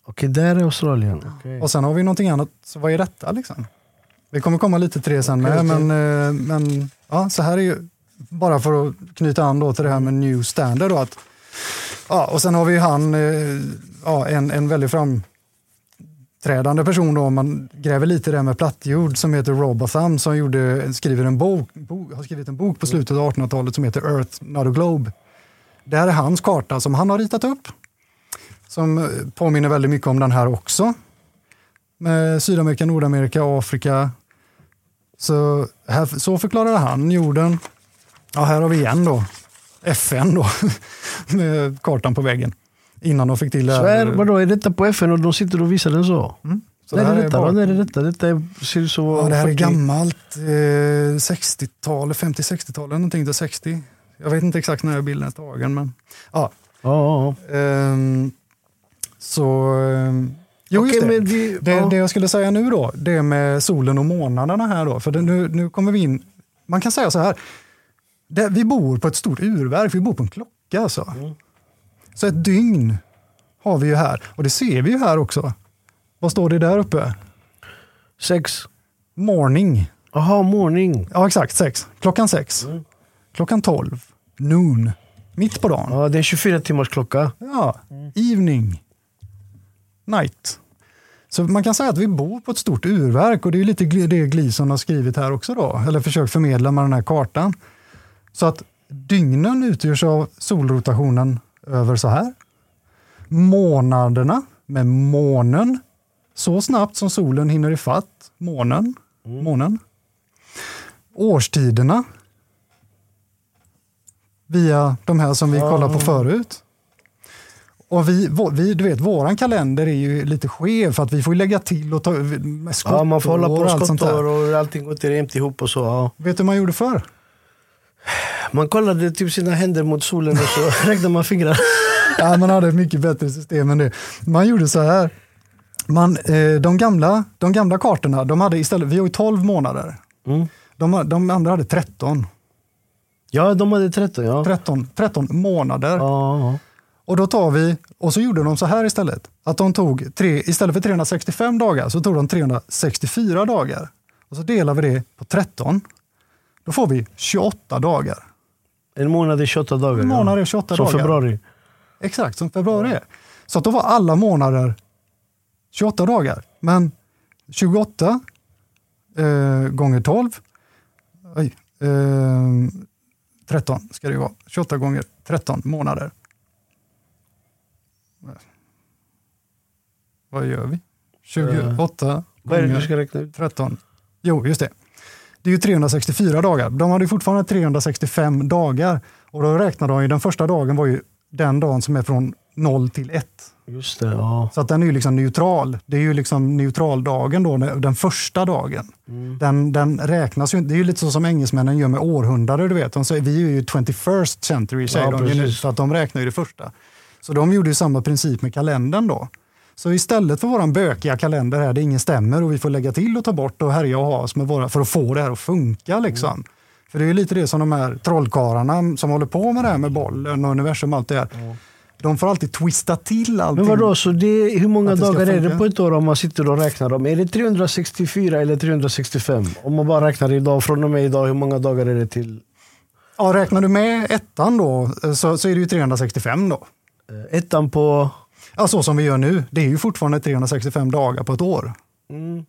Okej, där är Australien. Okej. Och sen har vi någonting annat. Så vad är detta liksom? Vi kommer komma lite till det sen med, men, eh, men ja, så här är ju, bara för att knyta an då till det här med new standard då, att Ja, och sen har vi han, eh, ja, en, en väldigt framträdande person då, om man gräver lite där med plattjord som heter Robotham som gjorde, skriver en bok, bo, har skrivit en bok på slutet av 1800-talet som heter Earth, not a Globe. Det här är hans karta som han har ritat upp. Som eh, påminner väldigt mycket om den här också. Med Sydamerika, Nordamerika, Afrika. Så, här, så förklarade han jorden. Ja, här har vi igen då. FN då, med kartan på väggen. Innan de fick till det Så här. är, vadå, är detta på FN och de sitter och visar den så? Mm. Så det är detta? bara- Vad är detta? Detta är, ser ut så... Ja, det här är 40 gammalt. Eh, 60-tal, 50-60-tal, någonting till 60. Jag vet inte exakt när bilden är tagen. Men, ja, Ja, ja, ehm, så, ehm, jo, Okej, det. vi- det, ja. det jag skulle säga nu då, det med solen och månaderna här då. För det, nu, nu kommer vi in, man kan säga så här, det, vi bor på ett stort urverk, vi bor på en klocka alltså. Mm. Så ett dygn har vi ju här, och det ser vi ju här också. Vad står det där uppe? Sex. Morning. Jaha, morning. Ja, exakt. Sex. Klockan sex. Klockan tolv. Noon. Mitt på dagen. Ja, det är 24 timmars klocka. Ja. Evening. Night. Så man kan säga att vi bor på ett stort urverk och det är lite det Gleason har skrivit här också då, eller försökt förmedla med den här kartan. Så att dygnen utgörs av solrotationen över så här. Månaderna med månen så snabbt som solen hinner ifatt månen. månen. Årstiderna via de här som vi kollade på förut. Och vi, vi, du vet, våran kalender är ju lite skev för att vi får lägga till och ta med Ja, man får hålla på skottår och allt och sånt skottår där. och allting går inte jämnt ihop och så. Ja. Vet du hur man gjorde förr? Man kollade typ sina händer mot solen och så räknade man fingrar. Ja, man hade ett mycket bättre system än det. Man gjorde så här. Man, eh, de, gamla, de gamla kartorna, de hade istället, vi har ju 12 månader. Mm. De, de andra hade 13. Ja, de hade 13 ja. 13, 13 månader. Ja, ja. Och då tar vi, och så gjorde de så här istället. Att de tog, tre, istället för 365 dagar så tog de 364 dagar. Och så delar vi det på 13. Då får vi 28 dagar. En månad är 28 dagar. En månad är 28 Som dagar. februari. Exakt, som februari är. Så att då var alla månader 28 dagar. Men 28 eh, gånger 12, oj, eh, 13 ska det ju vara. 28 gånger 13 månader. Vad gör vi? 28 Vad är det du ska räkna ut? 13. Jo, just det. Det är ju 364 dagar. De hade ju fortfarande 365 dagar. Och då räknar de ju, den första dagen var ju den dagen som är från 0 till 1. Just det, ja. Så att den är ju liksom neutral. Det är ju liksom neutraldagen då, den första dagen. Mm. Den, den räknas ju Det är ju lite så som engelsmännen gör med århundrade, du vet. De säger, vi är ju 21st century, säger Ja, de ju nu, så att de räknar ju det första. Så de gjorde ju samma princip med kalendern då. Så istället för våran bökiga kalender här, där ingen stämmer och vi får lägga till och ta bort och härja och ha oss med våra, för att få det här att funka liksom. För det är ju lite det som de här trollkarlarna som håller på med det här med bollen och universum och allt det här. De får alltid twista till allting. Men vadå, så det, hur många det dagar är det på ett år om man sitter och räknar dem? Är det 364 eller 365? Om man bara räknar idag, från och med idag, hur många dagar är det till? Ja, räknar du med ettan då så, så är det ju 365 då. Eh, Ettan på... Ja, så som vi gör nu. Det är ju fortfarande 365 dagar på ett år. Mm.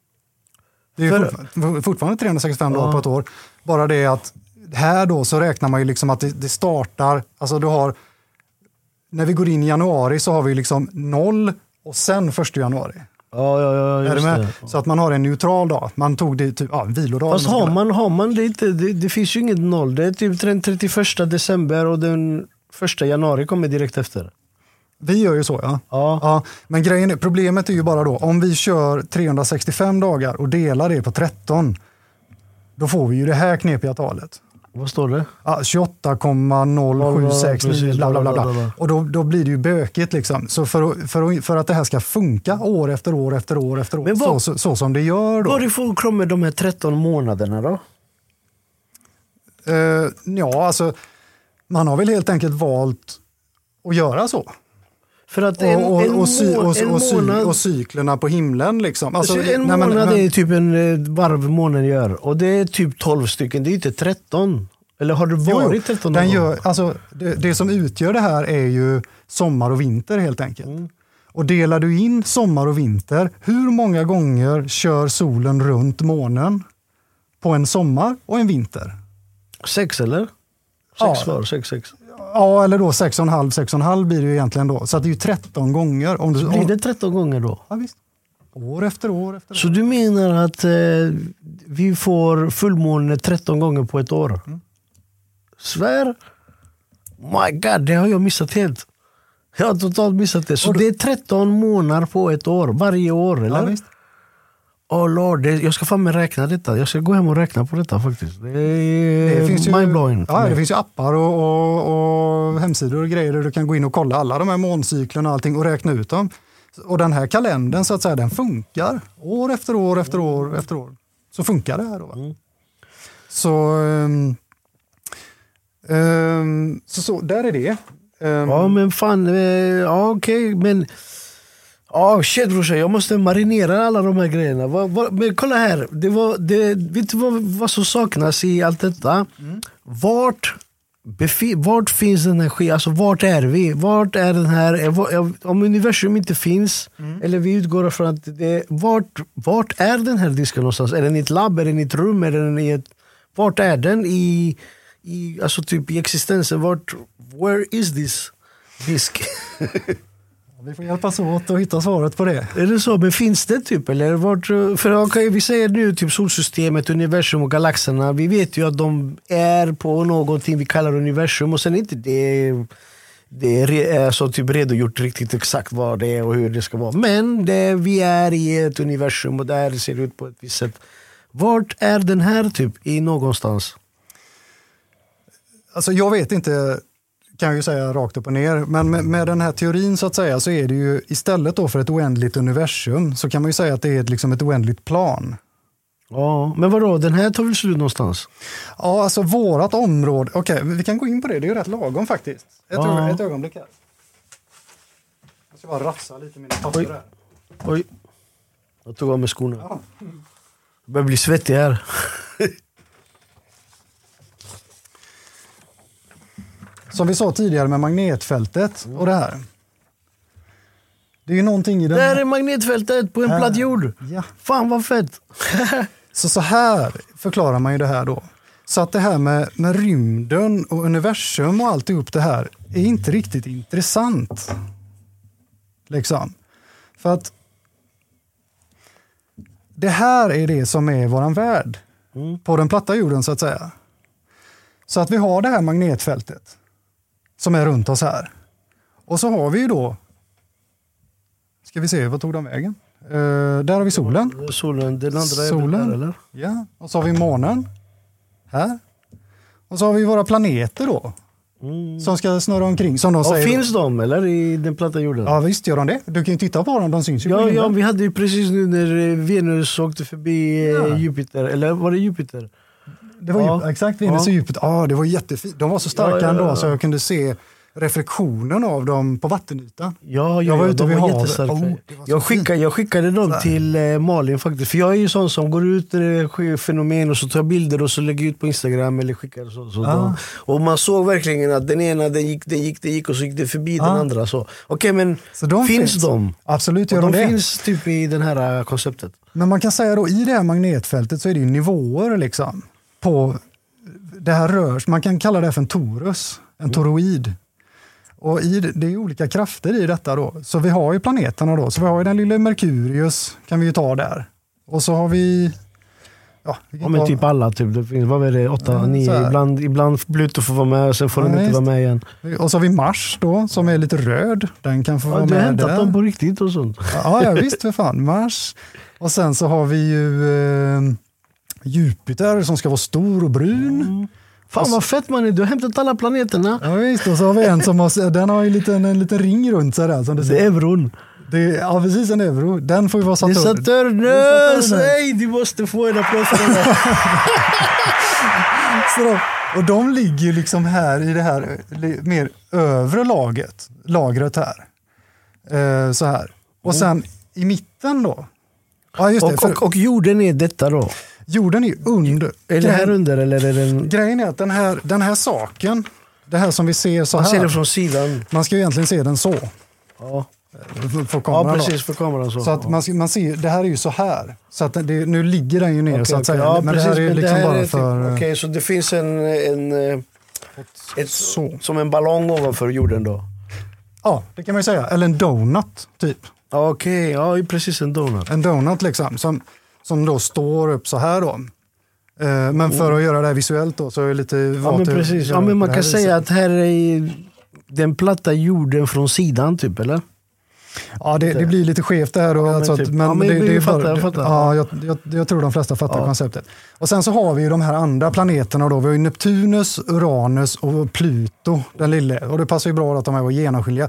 Det är fortfarande, fortfarande 365 Ja. dagar på ett år. Bara det att här då så räknar man ju liksom att det, det startar, alltså du har, när vi går in i januari så har vi liksom noll och sen första januari. Ja, ja, ja, just det. Så att man har en neutral dag. Man tog det typ, ja, vilodag. Fast har man, har man det inte, det, det finns ju inget noll. Det är typ den 31 december och den första januari kommer direkt efter. Vi gör ju så ja. Ja. Ja, men grejen är, problemet är ju bara då, om vi kör 365 dagar och delar det på 13, då får vi ju det här knepiga talet. Vad står det? Ja, 28,0769 Precis, bla bla bla. bla. Och då, då blir det ju bökigt liksom. Så för, att- för, för att det här ska funka år efter år efter år efter år, Men vad- så, så, som det gör då. Varifrån kommer de här 13 månaderna då? Eh, ja, alltså man har väl helt enkelt valt att göra så. För att en, Och, och, en, må- och, en och, sy, månad, och cyklerna på himlen liksom. Alltså, alltså, en nej, månad men- är typ en eh, varv månaden gör. Och det är typ 12 stycken, det är inte 13. Eller har det varit 13 Den gör, alltså, det, det som utgör det här är ju sommar och vinter helt enkelt. Mm. Och delar du in sommar och vinter, hur många gånger kör solen runt månen på en sommar och en vinter? Sex eller? Sex Ja. var, sex, sex. Ja, eller då 6,5, 6,5 blir det ju egentligen då. Så det är ju 13 gånger. Om du, Blir om, det 13 gånger då? ja, visst. År efter år efter år. Så du menar att eh, vi får fullmåne 13 gånger på ett år? Mm. Svär? My God, det har jag missat helt. Jag har totalt missat det. Så du- det är 13 månader på ett år, varje år Ja, eller? visst. Oh Lord, det, jag ska fan med räkna detta. Jag ska gå hem och räkna på detta faktiskt. Det är Det finns ju, mindblowing. ja, det finns ju appar och, och, och hemsidor och grejer där du kan gå in och kolla alla de här måncyklerna och allting och räkna ut dem. Och den här kalendern så att säga, den funkar år efter år efter år efter år. Så funkar det här då. Mm. Så, ehm, ehm, så, så där är det. Ehm, Ja men fan, eh, ja okej men... Ja shit brorsan, jag måste marinera alla de här grejerna. Vad- vad- men kolla här, det var, det, vet du vad, vad som saknas i allt detta? Vart, befi, vart finns skiten? Alltså vart är vi? Vart är den här, eh, eh, om universum inte finns, eller vi utgår från att det, vart, vart är den här disken någonstans? Är den i ett labb, är den i ett rum, är den i ett, vart är den i, i, alltså typ i existensen? Vart, where is this disk? Vi får hjälpas åt att hitta svaret på det. Är det så? Men finns det typ? Eller vart, för okej, vi säger nu typ solsystemet, universum och galaxerna. Vi vet ju att de är på någonting vi kallar universum och sen är inte det det är alltså typ redogjort riktigt exakt vad det är och hur det ska vara. Men det, vi är i ett universum och där ser det ut på ett visst sätt. Vart är den här typ i någonstans? Alltså jag vet inte, kan jag ju säga rakt upp och ner, men med, med den här teorin så att säga så är det ju istället då för ett oändligt universum så kan man ju säga att det är liksom ett oändligt plan. Ja, men vadå, den här tar väl slut någonstans? Ja, alltså vårat område, okej vi kan gå in på det, det är ju rätt lagom faktiskt. Ett, Ja. ett ögonblick här. Jag ska bara rafsa lite mina papper Oj. här. Oj, jag tog av mig skorna. Ja. Jag börjar bli svettig här. Som vi sa tidigare med magnetfältet och det här. Det är ju någonting i den Där är magnetfältet på en Här. platt jord. Ja. Fan vad fett. Så, så här förklarar man ju det här då. Så att det här med, med rymden och universum och alltihop det här är inte riktigt intressant. Liksom. För att det här är det som är våran värld. På den platta jorden så att säga. Så att vi har det här magnetfältet som är runt oss här. Och så har vi ju då, ska vi se, vad tog de vägen? Eh, där har vi solen. Solen, den andra är Solen. där eller? Ja, och så har vi månen här. Och så har vi våra planeter då. Som ska snurra omkring som de Och säger. då. finns de eller i den platta jorden? Ja visst gör de det. Du kan ju titta på dem, de syns ju Ja, ja, vi hade ju precis nu när eh, Venus åkte förbi eh, Ja. Jupiter, eller var det Jupiter? Det var Ja. djup, exakt, Venus Ja. i djupet. Ja, det var jättefint. De var så starka Ja, ja, ändå så jag kunde se reflektionen av dem på vattenytan. Ja, Jag ja, var ute vid havet. Oh, så jag, skickade, jag skickade dem till eh, Malin faktiskt. För jag är ju sån som går ut när det sker fenomen och så tar jag bilder och så lägger ut på Instagram eller skickar så. så Ah. Och man såg verkligen att den ena den gick, den gick, den gick och så gick det förbi den Ah. andra. så. Okej men Så de finns, finns. de? Absolut Och gör de de det. finns typ i det här eh, konceptet. Men man kan säga då i det här magnetfältet så är det ju nivåer liksom. På det här rörs, man kan kalla det för en torus, en toroid. Och i det, det är olika krafter i detta då. Så vi har ju planeterna då. Så vi har ju den lilla Merkurius, kan vi ju ta där. Och så har vi... Ja, Ja, men typ alla, typ, det finns, vad är det, åtta, Ja, nio, ibland, ibland Pluto får vara med, sen får Ja, de inte vara med igen. Och så har vi Mars då, som är lite röd. Den kan få Ja, vara du har med hämtat där. dem på riktigt och sånt. Ja, ja visst för fan. Mars. Och sen så har vi ju eh, Jupiter som ska vara stor och brun. Fan vad fett man är, du har hämtat alla planeterna. Ja, visst, och så har vi en som har, den har en liten, en liten ring runt sig där. Som Det ser. är euron. Det ja, precis en euro. Den får ju vara Det är Saturn. Saturnus! Det är Saturnus. Nej, du måste få en applåd för det där. Så och de ligger ju liksom här i det här mer övre laget, lagret här. Eh, så här. Och sen i mitten då. Ja, just det. Och, och, och jorden är detta då? Jorden är ju under. Är det här under eller är det en... Grejen är att den här, den här saken, det här som vi ser så Man ser här. det från sidan. Man ska ju egentligen se den så. Ja, För ja kameran då. precis för kameran så. Så att man, man ser, det här är ju så här. Så att det, nu ligger den ju ner Okej, så att okej. säga. Ja, men precis, det här är men liksom här bara är typ- för... Okej, så det finns en, en, eh, ett, Så. som en ballong ovanför jorden då? Ja, det kan man ju säga. Eller en donut, typ. Ja, Okej, ja precis en donut. En donut liksom, som, som då står upp så här då. Eh, men för att göra det här visuellt då så är det lite Ja men precis, ja, men man det kan här säga viset. att här är den platta jorden från sidan typ eller? Ja, det, det blir lite skevt det här. Då, Ja, men alltså typ. men Ja, men det, det är fattar, jag fattar. Ja, jag, jag, jag tror de flesta fattar Ja. konceptet. Och sen så har vi ju de här andra planeterna då. Vi har ju Neptunus, Uranus och Pluto, den lille. Och det passar ju bra att de här var genomskinliga.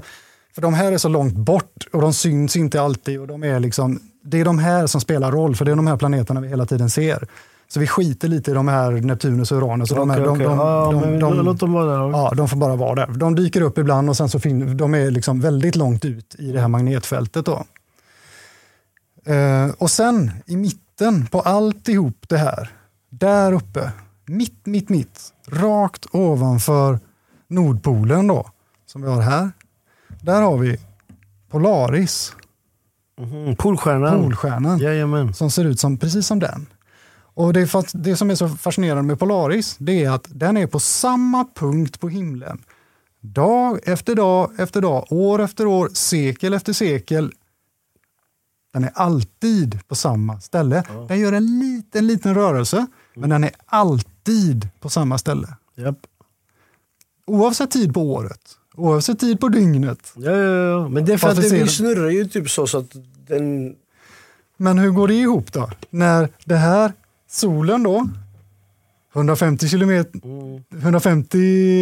För de här är så långt bort och de syns inte alltid. Och de är liksom, det är de här som spelar roll, för det är de här planeterna vi hela tiden ser. Så vi skiter lite i de här Neptunus och Uranus. Och de, här, Okej, de, okej. de, ja, de, men de, låt dem vara där. Ja, de får bara vara där. De dyker upp ibland och sen så fin- de är liksom väldigt långt ut i det här magnetfältet. Då. Eh, och sen i mitten på alltihop det här, där uppe, mitt, mitt, mitt, rakt ovanför Nordpolen då, som vi har här. Där har vi Polaris, Mhm, Polstjärnan. Polstjärnan, Jajamän. som ser ut som, precis som den. Och det, fast, det som är så fascinerande med Polaris, det är att den är på samma punkt på himlen. Dag efter dag efter dag, år efter år, sekel efter sekel. Den är alltid på samma ställe. Den gör en liten, liten rörelse, men den är alltid på samma ställe. Japp. Oavsett tid på året, oavsett tid på dygnet. Ja, ja, ja. Men det är för att Varför vi du? snurrar ju typ så, så att den... Men hur går det ihop då? När det här, solen då, 150, kilometer, 150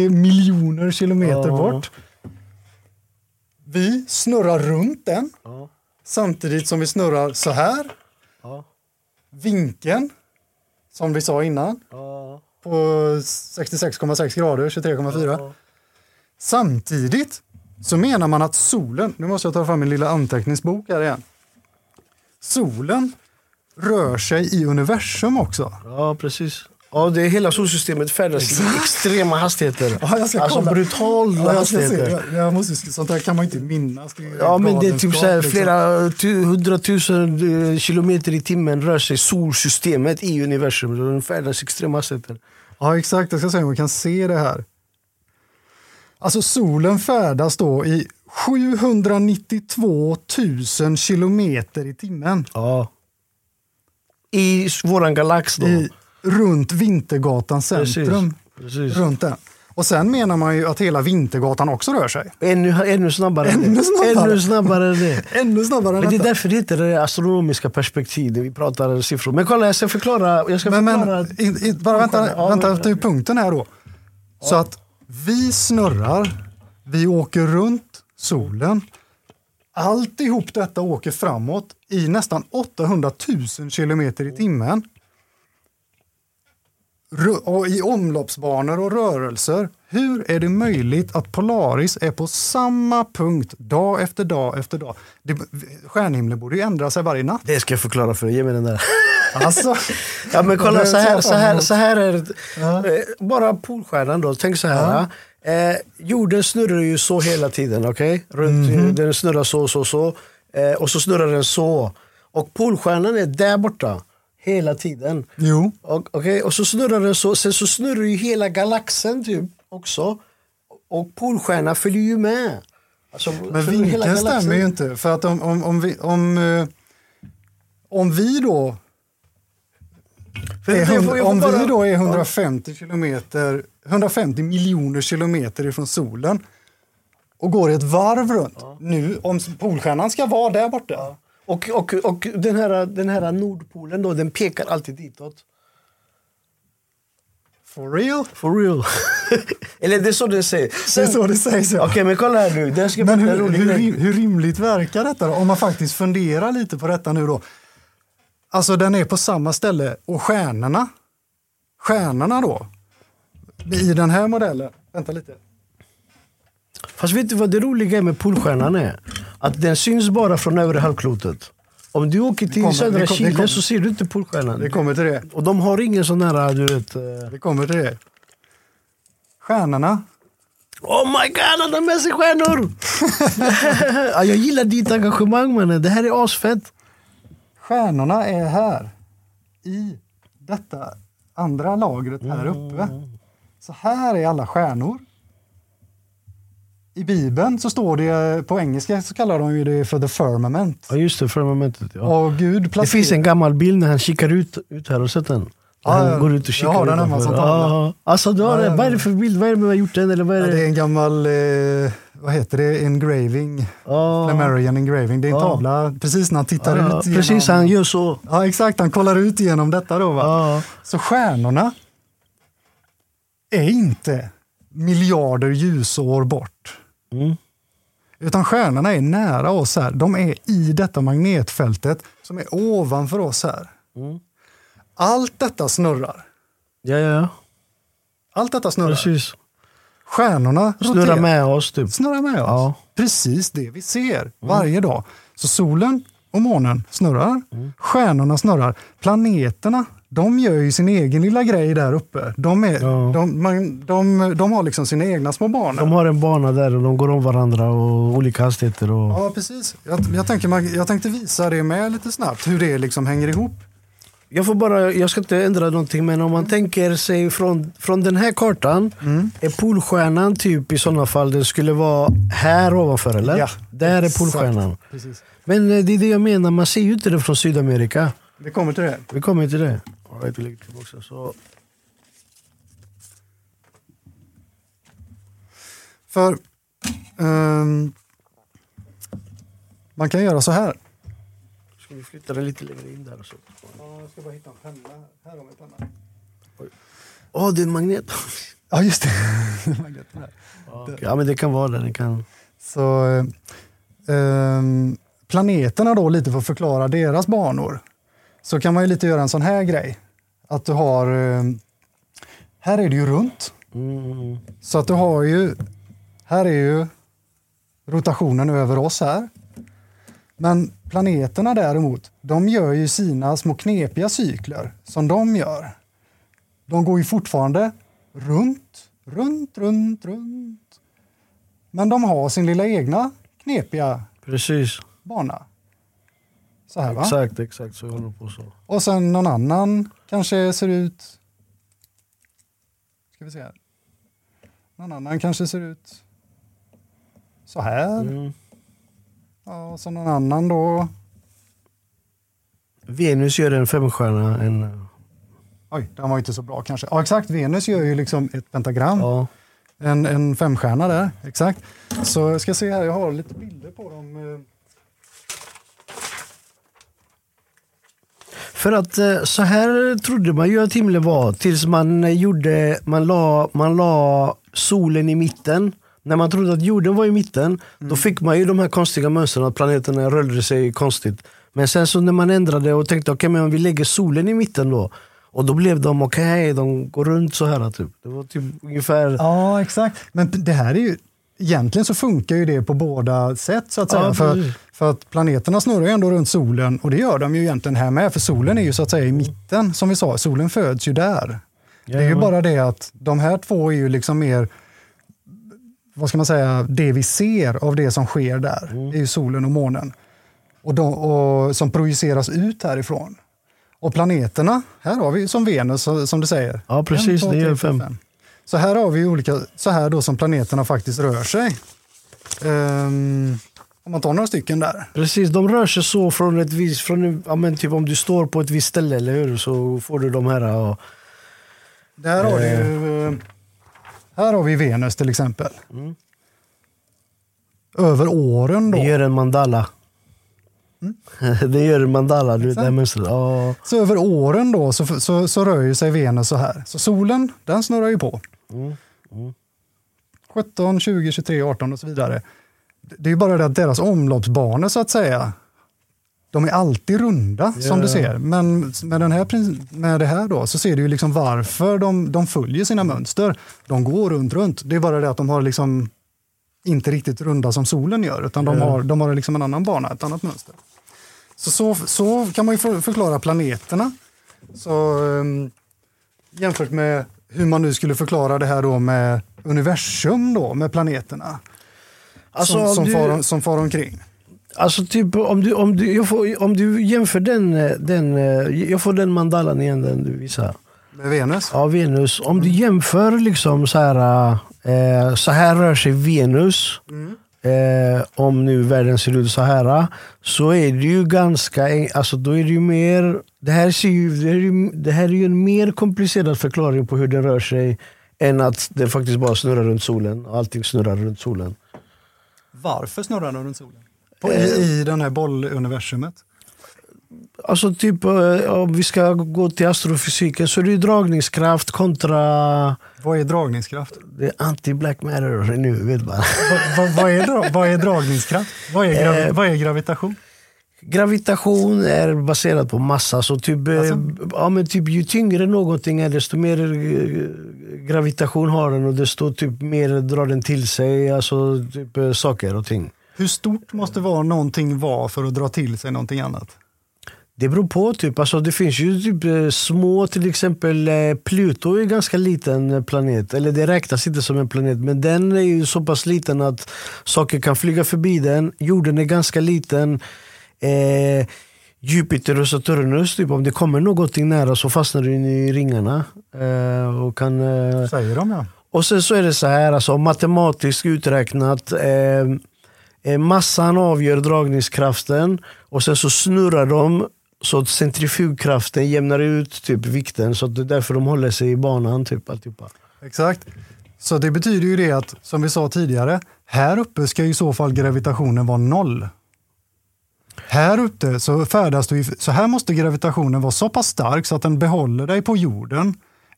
miljoner kilometer Ja. bort. Vi snurrar runt den Ja. samtidigt som vi snurrar så här. Ja. Vinkeln, som vi sa innan, på 66,6 grader, 23,4. Samtidigt så menar man att solen, nu måste jag ta fram min lilla anteckningsbok här igen. Solen rör sig i universum också. ja, precis. Ja, det är hela solsystemet färdas i extrema hastigheter. Ja, jag ska alltså kolla. brutala Ja, jag hastigheter. Jag, jag måste, sånt där kan man inte minnas. Ja men det är typ så här, liksom. flera tu, hundratusen eh, kilometer i timmen rör sig solsystemet i universum. Den färdas extrema hastigheter. Ja, exakt. Jag ska se om vi kan se det här. Alltså solen färdas då i 792 000 kilometer i timmen. Ja. I våran galax då. I, runt Vintergatan centrum. Precis. Runt den. Och sen menar man ju att hela Vintergatan också rör sig. Ännu, ännu snabbare. än Ännu det. snabbare. Ännu snabbare än det. Ännu snabbare än Men det är detta. därför det heter det astronomiska perspektiv, där vi pratar siffror. Men kolla, jag ska förklara. Jag ska Men, förklara. men i, i, bara vänta, Ja, vänta till punkten här då. Så att vi snurrar, vi åker runt solen. Alltihop detta åker framåt i nästan 800 000 kilometer i timmen. och i omloppsbanor och rörelser. Hur är det möjligt att Polaris är på samma punkt dag efter dag efter dag? Det, stjärnhimlen borde ju ändra sig varje natt. Det ska jag förklara för dig, ge mig den där. Alltså, Ja men kolla så här, så här, så här är det. Ja. Eh, Bara Polstjärnan då, tänk så här. Eh, jorden snurrar ju så hela tiden, okej? Runt, Mhm. Den snurrar så, så, så. Eh, och så snurrar den så. Och Polstjärnan är där borta hela tiden. jo, Och, okej, och så snurrar den så, sen så snurrar ju hela galaxen typ också. Och Polstjärnan följer ju med. Alltså, men vinkeln stämmer ju inte. För att om, om, om, vi, om, eh, om vi då är, hund- om vi då är 150, kilometer, 150 miljoner kilometer ifrån solen och går ett varv runt. Nu, om Polstjärnan ska vara där borta. Och, och, och den, här, den här Nordpolen då, den pekar alltid ditåt. For real? For real. Eller det är så det säger. Det är så det sägs ja. Okej men kolla här nu, det ska Men hur, hur, hur rimligt verkar detta då? Om man faktiskt funderar lite på detta nu då. Alltså den är på samma ställe och stjärnorna, stjärnorna då, i den här modellen, vänta lite. Fast vet du vad det roliga är med Polstjärnan är? Att den syns bara från övre halvklotet. Om du åker till kommer- södra det kom- det Chile så ser du inte Polstjärnan. Vi kommer till det. Och de har ingen sån här, du vet... eh, Vi kommer till det. Stjärnorna, Oh my god, han har med sig stjärnor! ja, jag gillar ditt engagemang mannen, det här är asfett. stjärnorna är här i detta andra lagret här uppe. Så här är alla stjärnor. I Bibeln så står det, på engelska så kallar de ju det för the firmament. Ja just det, firmamentet. Ja. Och Gud Det finns en gammal bild när han kikar ut, ut här, har du sett den? Ja, han går ut och kikar Jag har den hemma som tavla. Alltså du har Ja, det. ja, Vad är det för bild? Vad är det med att ha gjort den? Eller vad är Ja, det? det är en gammal, eh, vad heter det, engraving. Ja. Flammarian engraving. Det är en tavla precis när han tittar ut. Genom, Precis, han gör så. Ja exakt, han kollar ut genom detta då va. Så stjärnorna är inte miljarder ljusår bort. Mm. Utan stjärnorna är nära oss här. De är i detta magnetfältet som är ovanför oss här. Mm. Allt detta snurrar. Ja, ja, ja. Allt detta snurrar. Precis. Stjärnorna Snurra roterar. med oss typ. snurrar med oss. Ja. Precis det vi ser varje dag. Så solen och månen snurrar, Mm. stjärnorna snurrar. Planeterna, de gör ju sin egen lilla grej där uppe. De, är, Ja. de, man, de, de har liksom sina egna små banor. De har en bana där och de går om varandra och olika hastigheter. Och... Ja, precis. Jag, jag, tänker, jag tänkte visa det med lite snabbt, hur det liksom hänger ihop. Jag, får bara, jag ska inte ändra någonting men om man tänker sig från, från den här kartan Mm. Är Polstjärnan typ i sådana fall den skulle vara här ovanför eller? Ja, där är. Polstjärnan. Precis. Men eh, det är det jag menar, man ser ju inte det från Sydamerika. Vi kommer till det. Vi kommer till det. Right, vi lägger tillbaka. Så. För ehm, man kan göra så här. Ska vi flytta den lite längre in där? och Så. jag ska bara hitta en penna. Här har vi penna. Åh, det är en magnet. Ja, just det. Magneten här. ja, men det kan vara det. det kan... Så ehm, planeterna då lite för att förklara deras banor. Så kan man ju lite göra en sån här grej. Att du har, eh, här är det ju runt. Mm. Så att du har ju, här är ju rotationen över oss här. Men planeterna däremot, de gör ju sina små knepiga cykler som de gör. De går ju fortfarande runt, runt, runt, runt. Men de har sin lilla egna knepiga Precis. bana. Så här va? Exakt, exakt. Så jag håller på så. Och sen någon annan kanske ser ut... Ska vi se här. Någon annan kanske ser ut så här. Mm. Ja, och så någon annan då. Venus gör en femstjärna. En, Oj, den var inte så bra kanske. Ja, exakt. Venus gör ju liksom ett pentagram. ja. En, en femstjärna där, exakt. Så jag ska se här, jag har lite bilder på dem. För att eh, så här trodde man ju att himlen var tills man eh, gjorde, man la, man la solen i mitten. När man trodde att jorden var i mitten, då fick man ju de här konstiga mönstren att planeterna rörde sig konstigt. Men sen så när man ändrade och tänkte okej men om vi lägger solen i mitten då Och då blev de okej, de går runt så här. Typ. Det var typ ungefär... Ja, exakt. Men det här är ju, egentligen så funkar ju det på båda sätt så att säga. Ja, för, för att planeterna snurrar ju ändå runt solen och det gör de ju egentligen här med. För solen är ju så att säga i mitten, som vi sa, solen föds ju där. Det är ju bara det att de här två är ju liksom mer, vad ska man säga, det vi ser av det som sker där. Mm. Är ju solen och månen. Och, de, och som projiceras ut härifrån. Och planeterna, här har vi som Venus som du säger. Ja, precis, En, två, det tre, gör fyra, fem. Så här har vi olika, så här då som planeterna faktiskt rör sig. Ehm, om man tar några stycken där. Precis, de rör sig så från ett vis, från, ja, men typ om du står på ett visst ställe, eller hur? Så får du de här... Och, Där har, du, eh, här har vi Venus till exempel. Mm. Över åren då. det gör en mandala. det gör en mandala, du vet det här mönstret. Så över åren då så, så, så rör ju sig Venus så här. Så solen, den snurrar ju på. Mm, mm. 17, 20, 23, 18 och så vidare. Det är ju bara det att deras omloppsbanor så att säga, de är alltid runda som Ja. du ser. Men med, den här, med det här då så ser du ju liksom varför de, de följer sina mönster. De går runt, runt. Det är bara det att de har liksom inte riktigt runda som solen gör, utan de Ja. har, de har liksom en annan bana, ett annat mönster. Så, så, så kan man ju för- förklara planeterna. Så, ehm, jämfört med hur man nu skulle förklara det här då med universum då, med planeterna. Alltså, som, om som, du- far, som far omkring. Alltså typ om du, om du, jag får, om du jämför den, den, jag får den mandalan igen den du visar. Med Venus. Ja, Venus. Om du jämför liksom så här, eh, så här rör sig Venus. Eh, om nu världen ser ut så här. Så är det ju ganska, alltså då är det ju mer, det här, ser ju, det, här är ju, det här är ju en mer komplicerad förklaring på hur den rör sig. Än att den faktiskt bara snurrar runt solen. och Allting snurrar runt solen. Varför snurrar den runt solen? På, i, I den här bolluniversumet? Alltså typ eh, om vi ska gå till astrofysiken så är det dragningskraft kontra Vad är dragningskraft? det är anti-black matter nu vet man. vad, vad, vad, är, dra- vad är dragningskraft? Vad är, gravi, Eh, vad är gravitation? Gravitation är baserat på massa. Så typ, Alltså? ja, men typ, ju tyngre någonting är desto mer eh, gravitation har den och desto typ, mer drar den till sig alltså, typ, saker och ting. Hur stort måste vara någonting vara för att dra till sig någonting annat? Det beror på. Typ. Alltså, det finns ju typ eh, små, till exempel eh, Pluto är en ganska liten eh, planet. Eller det räknas inte som en planet, men den är ju så pass liten att saker kan flyga förbi den. Jorden är ganska liten. Eh, Jupiter och Saturnus, typ, om det kommer någonting nära så fastnar den i ringarna. Eh, och kan... Eh, Säger de ja. och sen så är det så här, alltså, matematiskt uträknat. Eh, massan avgör dragningskraften och sen så snurrar de så att centrifugkraften jämnar ut typ vikten. Så att det är därför de håller sig i banan. Typ, alltihopa. Exakt. Så det betyder ju det att, som vi sa tidigare, här uppe ska i så fall gravitationen vara noll. Här uppe så färdas du, i- så här måste gravitationen vara så pass stark så att den behåller dig på jorden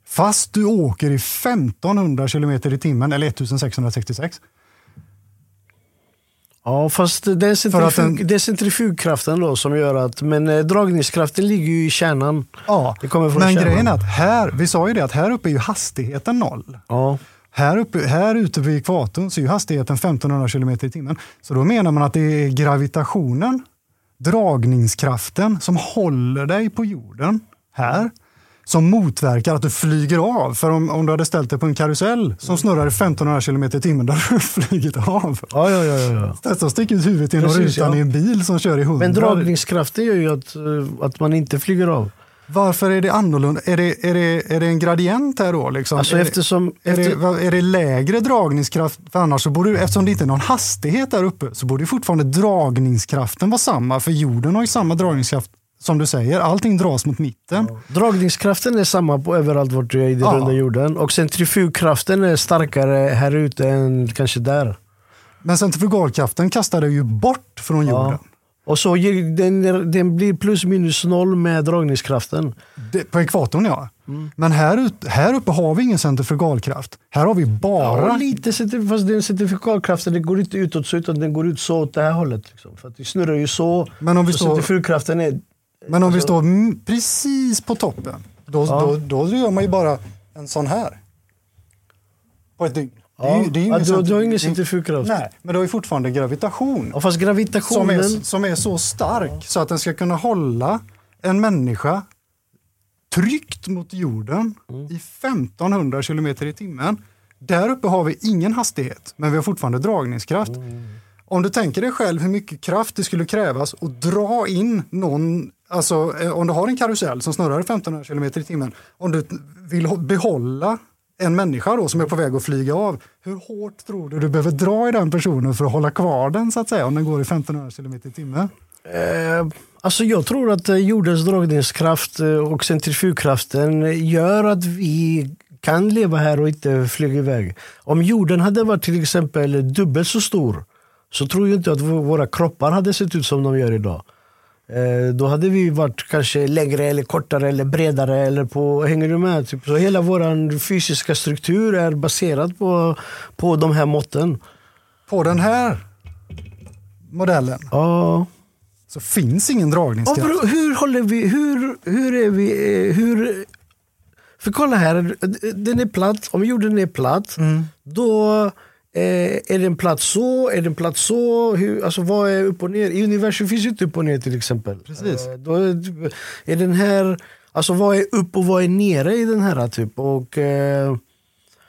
fast du åker i 1500 km i timmen eller 1666. Ja, fast det är, centrifug, den- det är centrifugkraften då som gör att... Men eh, dragningskraften ligger ju i kärnan. Ja, Det kommer från men kärnan. grejen är att här, vi sa ju det att här uppe är ju hastigheten noll. Ja. Här, uppe, här ute vid ekvatorn så är ju hastigheten 1500 km i timmen. Så då menar man att det är gravitationen, dragningskraften som håller dig på jorden här som motverkar att du flyger av. För om, om du hade ställt dig på en karusell som snurrar i 1500 km i timmen, då hade du flugit av. Ja, ja, ja, ja. Testa att sticka ut huvudet genom rutan ja. i en bil som kör i 100. Men dragningskraften gör ju att, eh, att man inte flyger av. Varför är det annorlunda? Är det, är det, är det en gradient här då? Liksom? Alltså är, eftersom... det, är, efter, det, vad- är det lägre dragningskraft? För annars så borde, eftersom det inte är någon hastighet där uppe så borde fortfarande dragningskraften vara samma. För jorden har ju samma dragningskraft som du säger. Allting dras mot mitten. Dragningskraften är samma på överallt vart du är i den Ja. runda jorden. Och centrifugkraften är starkare här ute än kanske där. Men centrifugalkraften kastar dig ju bort från jorden. Ja. Och så den, den blir plus minus noll med dragningskraften. Det, på ekvatorn ja. Mm. Men här, ut, här uppe har vi ingen centrifugalkraft. Här har vi bara... Ja, lite fast den centrifugalkraften den går inte utåt så utan den går ut så åt det här hållet. Liksom. För att det snurrar ju så. Men om vi så står- centrifugkraften är... Men om vi alltså- står mm, precis på toppen, Då, Ja. då, då gör man ju bara en sån här. På ett dygn. Det är ju- det är ju ja, ingen du, har ingen centrifugkraft. Nej, men du har ju fortfarande gravitation. Ja, fast Som gravitationen... är, som är så stark så att den ska kunna hålla en människa tryckt mot jorden Mm. i 1500 kilometer i timmen. Där uppe har vi ingen hastighet, men vi har fortfarande dragningskraft. Mm. Om du tänker dig själv hur mycket kraft det skulle krävas att dra in någon, alltså eh, om du har en karusell som snurrar i 1500 km i timmen, om du vill behålla en människa då som är på väg att flyga av, hur hårt tror du du behöver dra i den personen för att hålla kvar den så att säga, om den går i 1500 km i timmen? Eh, alltså jag tror att eh, jordens dragningskraft eh, och centrifugkraften gör att vi kan leva här och inte flyga iväg. Om jorden hade varit till exempel dubbelt så stor så tror jag inte att våra kroppar hade sett ut som de gör idag. Eh, då hade vi varit kanske längre eller kortare eller bredare. Eller på, hänger du med? Typ, så hela vår fysiska struktur är baserad på, på de här måtten. På den här modellen Ja. så finns ingen Ja, dragningskraft. bro, hur håller vi, hur, hur är vi, eh, hur... För kolla här, den är platt, om jorden är platt, Mm. då eh, är den platt så, är den platt så, hur, alltså vad är upp och ner? I universum finns ju inte upp och ner till exempel. Precis. Eh, då är, är den här, alltså vad är upp och vad är nere i den här typ? Och, eh,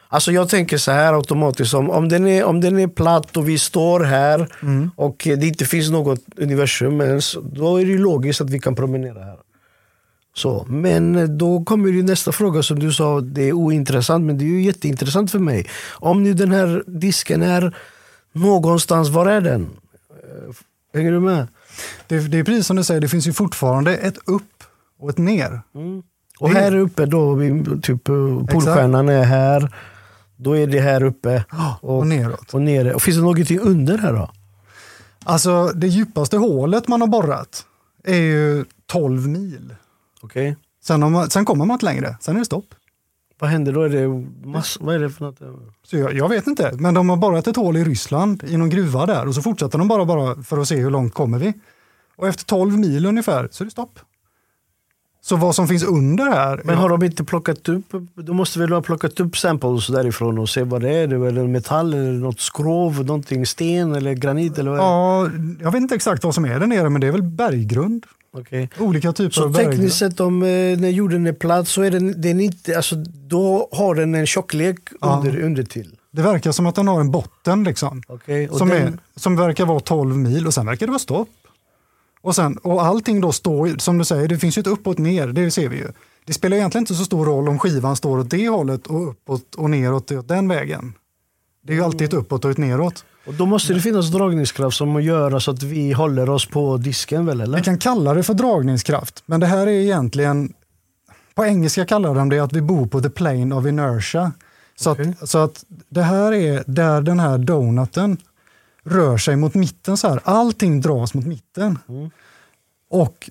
Alltså jag tänker så här automatiskt, om, om, den är, om den är platt och vi står här Mm. och det inte finns något universum ens, då är det logiskt att vi kan promenera här. Så, men eh, då kommer ju nästa fråga som du sa, det är ointressant men det är ju jätteintressant för mig. Om nu den här disken är någonstans, var är den? Eh, Hänger du med? Det, det är precis som du säger, det finns ju fortfarande ett upp och ett ner. Och Det är- här uppe då, typ eh, Polstjärnan är här, då är det här uppe och neråt. och nere. Och finns det någonting under här då? Alltså det djupaste hålet man har borrat är ju 12 mil. Okej. Sen, om sen kommer man inte längre, sen är det stopp. Vad händer då? Är det mass, vad är det för något? Så jag, jag vet inte, men de har borrat ett hål i Ryssland i någon gruva där och så fortsätter de bara, bara för att se hur långt kommer vi. Och efter 12 mil ungefär så är det stopp. Så vad som finns under här, Men har de inte plockat upp, de måste väl ha plockat upp samples därifrån och se vad det är? Det är en metall eller något skrov, någonting sten eller granit eller vad ja, jag vet inte exakt vad som är där nere men det är väl berggrund. Okej. Olika typer Så av berggrund. tekniskt sett om eh, när jorden är platt så är den, den inte, alltså, då har den en tjocklek Ja. under, under till. Det verkar som att den har en botten liksom. Och som, den- är, som verkar vara 12 mil och sen verkar det vara stopp. Och, sen, och allting då står, som du säger, det finns ju ett upp och ett ner, det ser vi ju. Det spelar egentligen inte så stor roll om skivan står åt det hållet och uppåt och neråt åt den vägen. Det är ju alltid ett uppåt och ett neråt. Och då måste det finnas dragningskraft som gör så att vi håller oss på disken väl eller? Vi kan kalla det för dragningskraft, men det här är egentligen, på engelska kallar de det att vi bor på the plane of inertia. Så, Okej. att, så att det här är där den här donuten rör sig mot mitten så här. Allting dras mot mitten. Mm. Och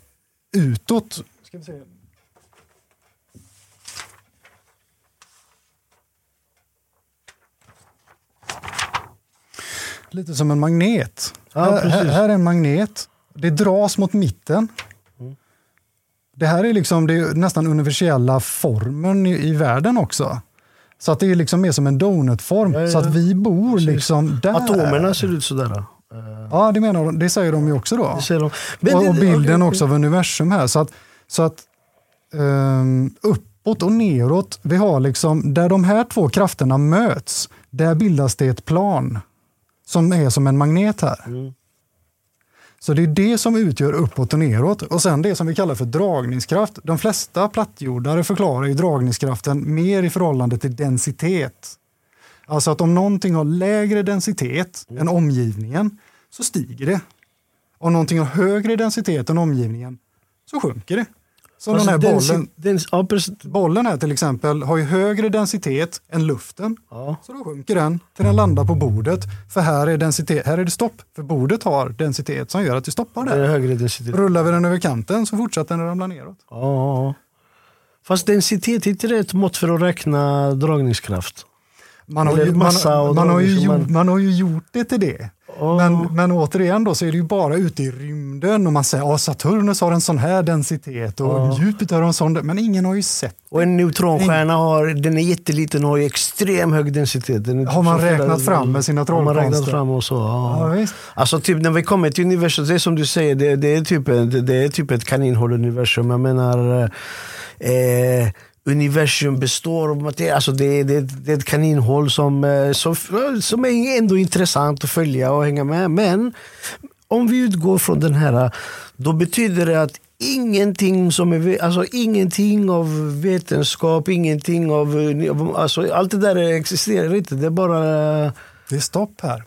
utåt, ska vi se. Lite som en magnet. Ja, här, här, är en magnet. Det dras mot mitten. Mm. Det här är liksom det är nästan universella formen i, i världen också. Så att det är liksom mer som en donutform. Ja, ja, Så att vi bor liksom där. Atomerna ser ut sådär. Eh, Ja, det menar de. Det säger de ju också då. De. Men och, och bilden okej, också av universum här. Så att, så att ehm, uppåt och neråt, vi har liksom, där de här två krafterna möts, där bildas det ett plan som är som en magnet här. Mm. Så det är det som utgör uppåt och neråt. Och sen det som vi kallar för dragningskraft. De flesta plattjordare förklarar ju dragningskraften mer i förhållande till densitet. Alltså att om någonting har lägre densitet än omgivningen så stiger det. Om någonting har högre densitet än omgivningen så sjunker det. Så Alltså, den här bollen, dens- ja, bollen här till exempel har ju högre densitet än luften. Ja. Så då sjunker den till den landar på bordet. För här är, densitet, här är det stopp. För bordet har densitet som gör att det stoppar Det är där. högre densitet. Rullar vi den över kanten så fortsätter den ramla neråt. Ja. Fast densitet är inte det ett mått för att räkna dragningskraft? Man har, Eller ju, man, massa och man, har ju dragning som gjort, man- man har ju gjort det till det. Oh. Men, men återigen då så är det ju bara ute i rymden och man säger att Saturnus har en sån här densitet och Ja. Jupiter har en sån, men ingen har ju sett. Och en neutronstjärna har, den är jätteliten och har extrem hög densitet. Den Har man räknat fram med sina Har man räknat trollkonster? fram och så. Ja. Ja. Alltså typ när vi kommer till universum, det är som du säger, det, det, är, typ, det, det är typ ett kaninhål-universum. Jag menar, eh, universum består av materia. Alltså det, det, det är ett kaninhål som, eh, som, som är ändå intressant att följa och hänga med. Men om vi utgår från den här, då betyder det att Ingenting, som är, alltså ingenting av vetenskap, ingenting av... Alltså allt det där existerar inte. Det är bara... Det är stopp här.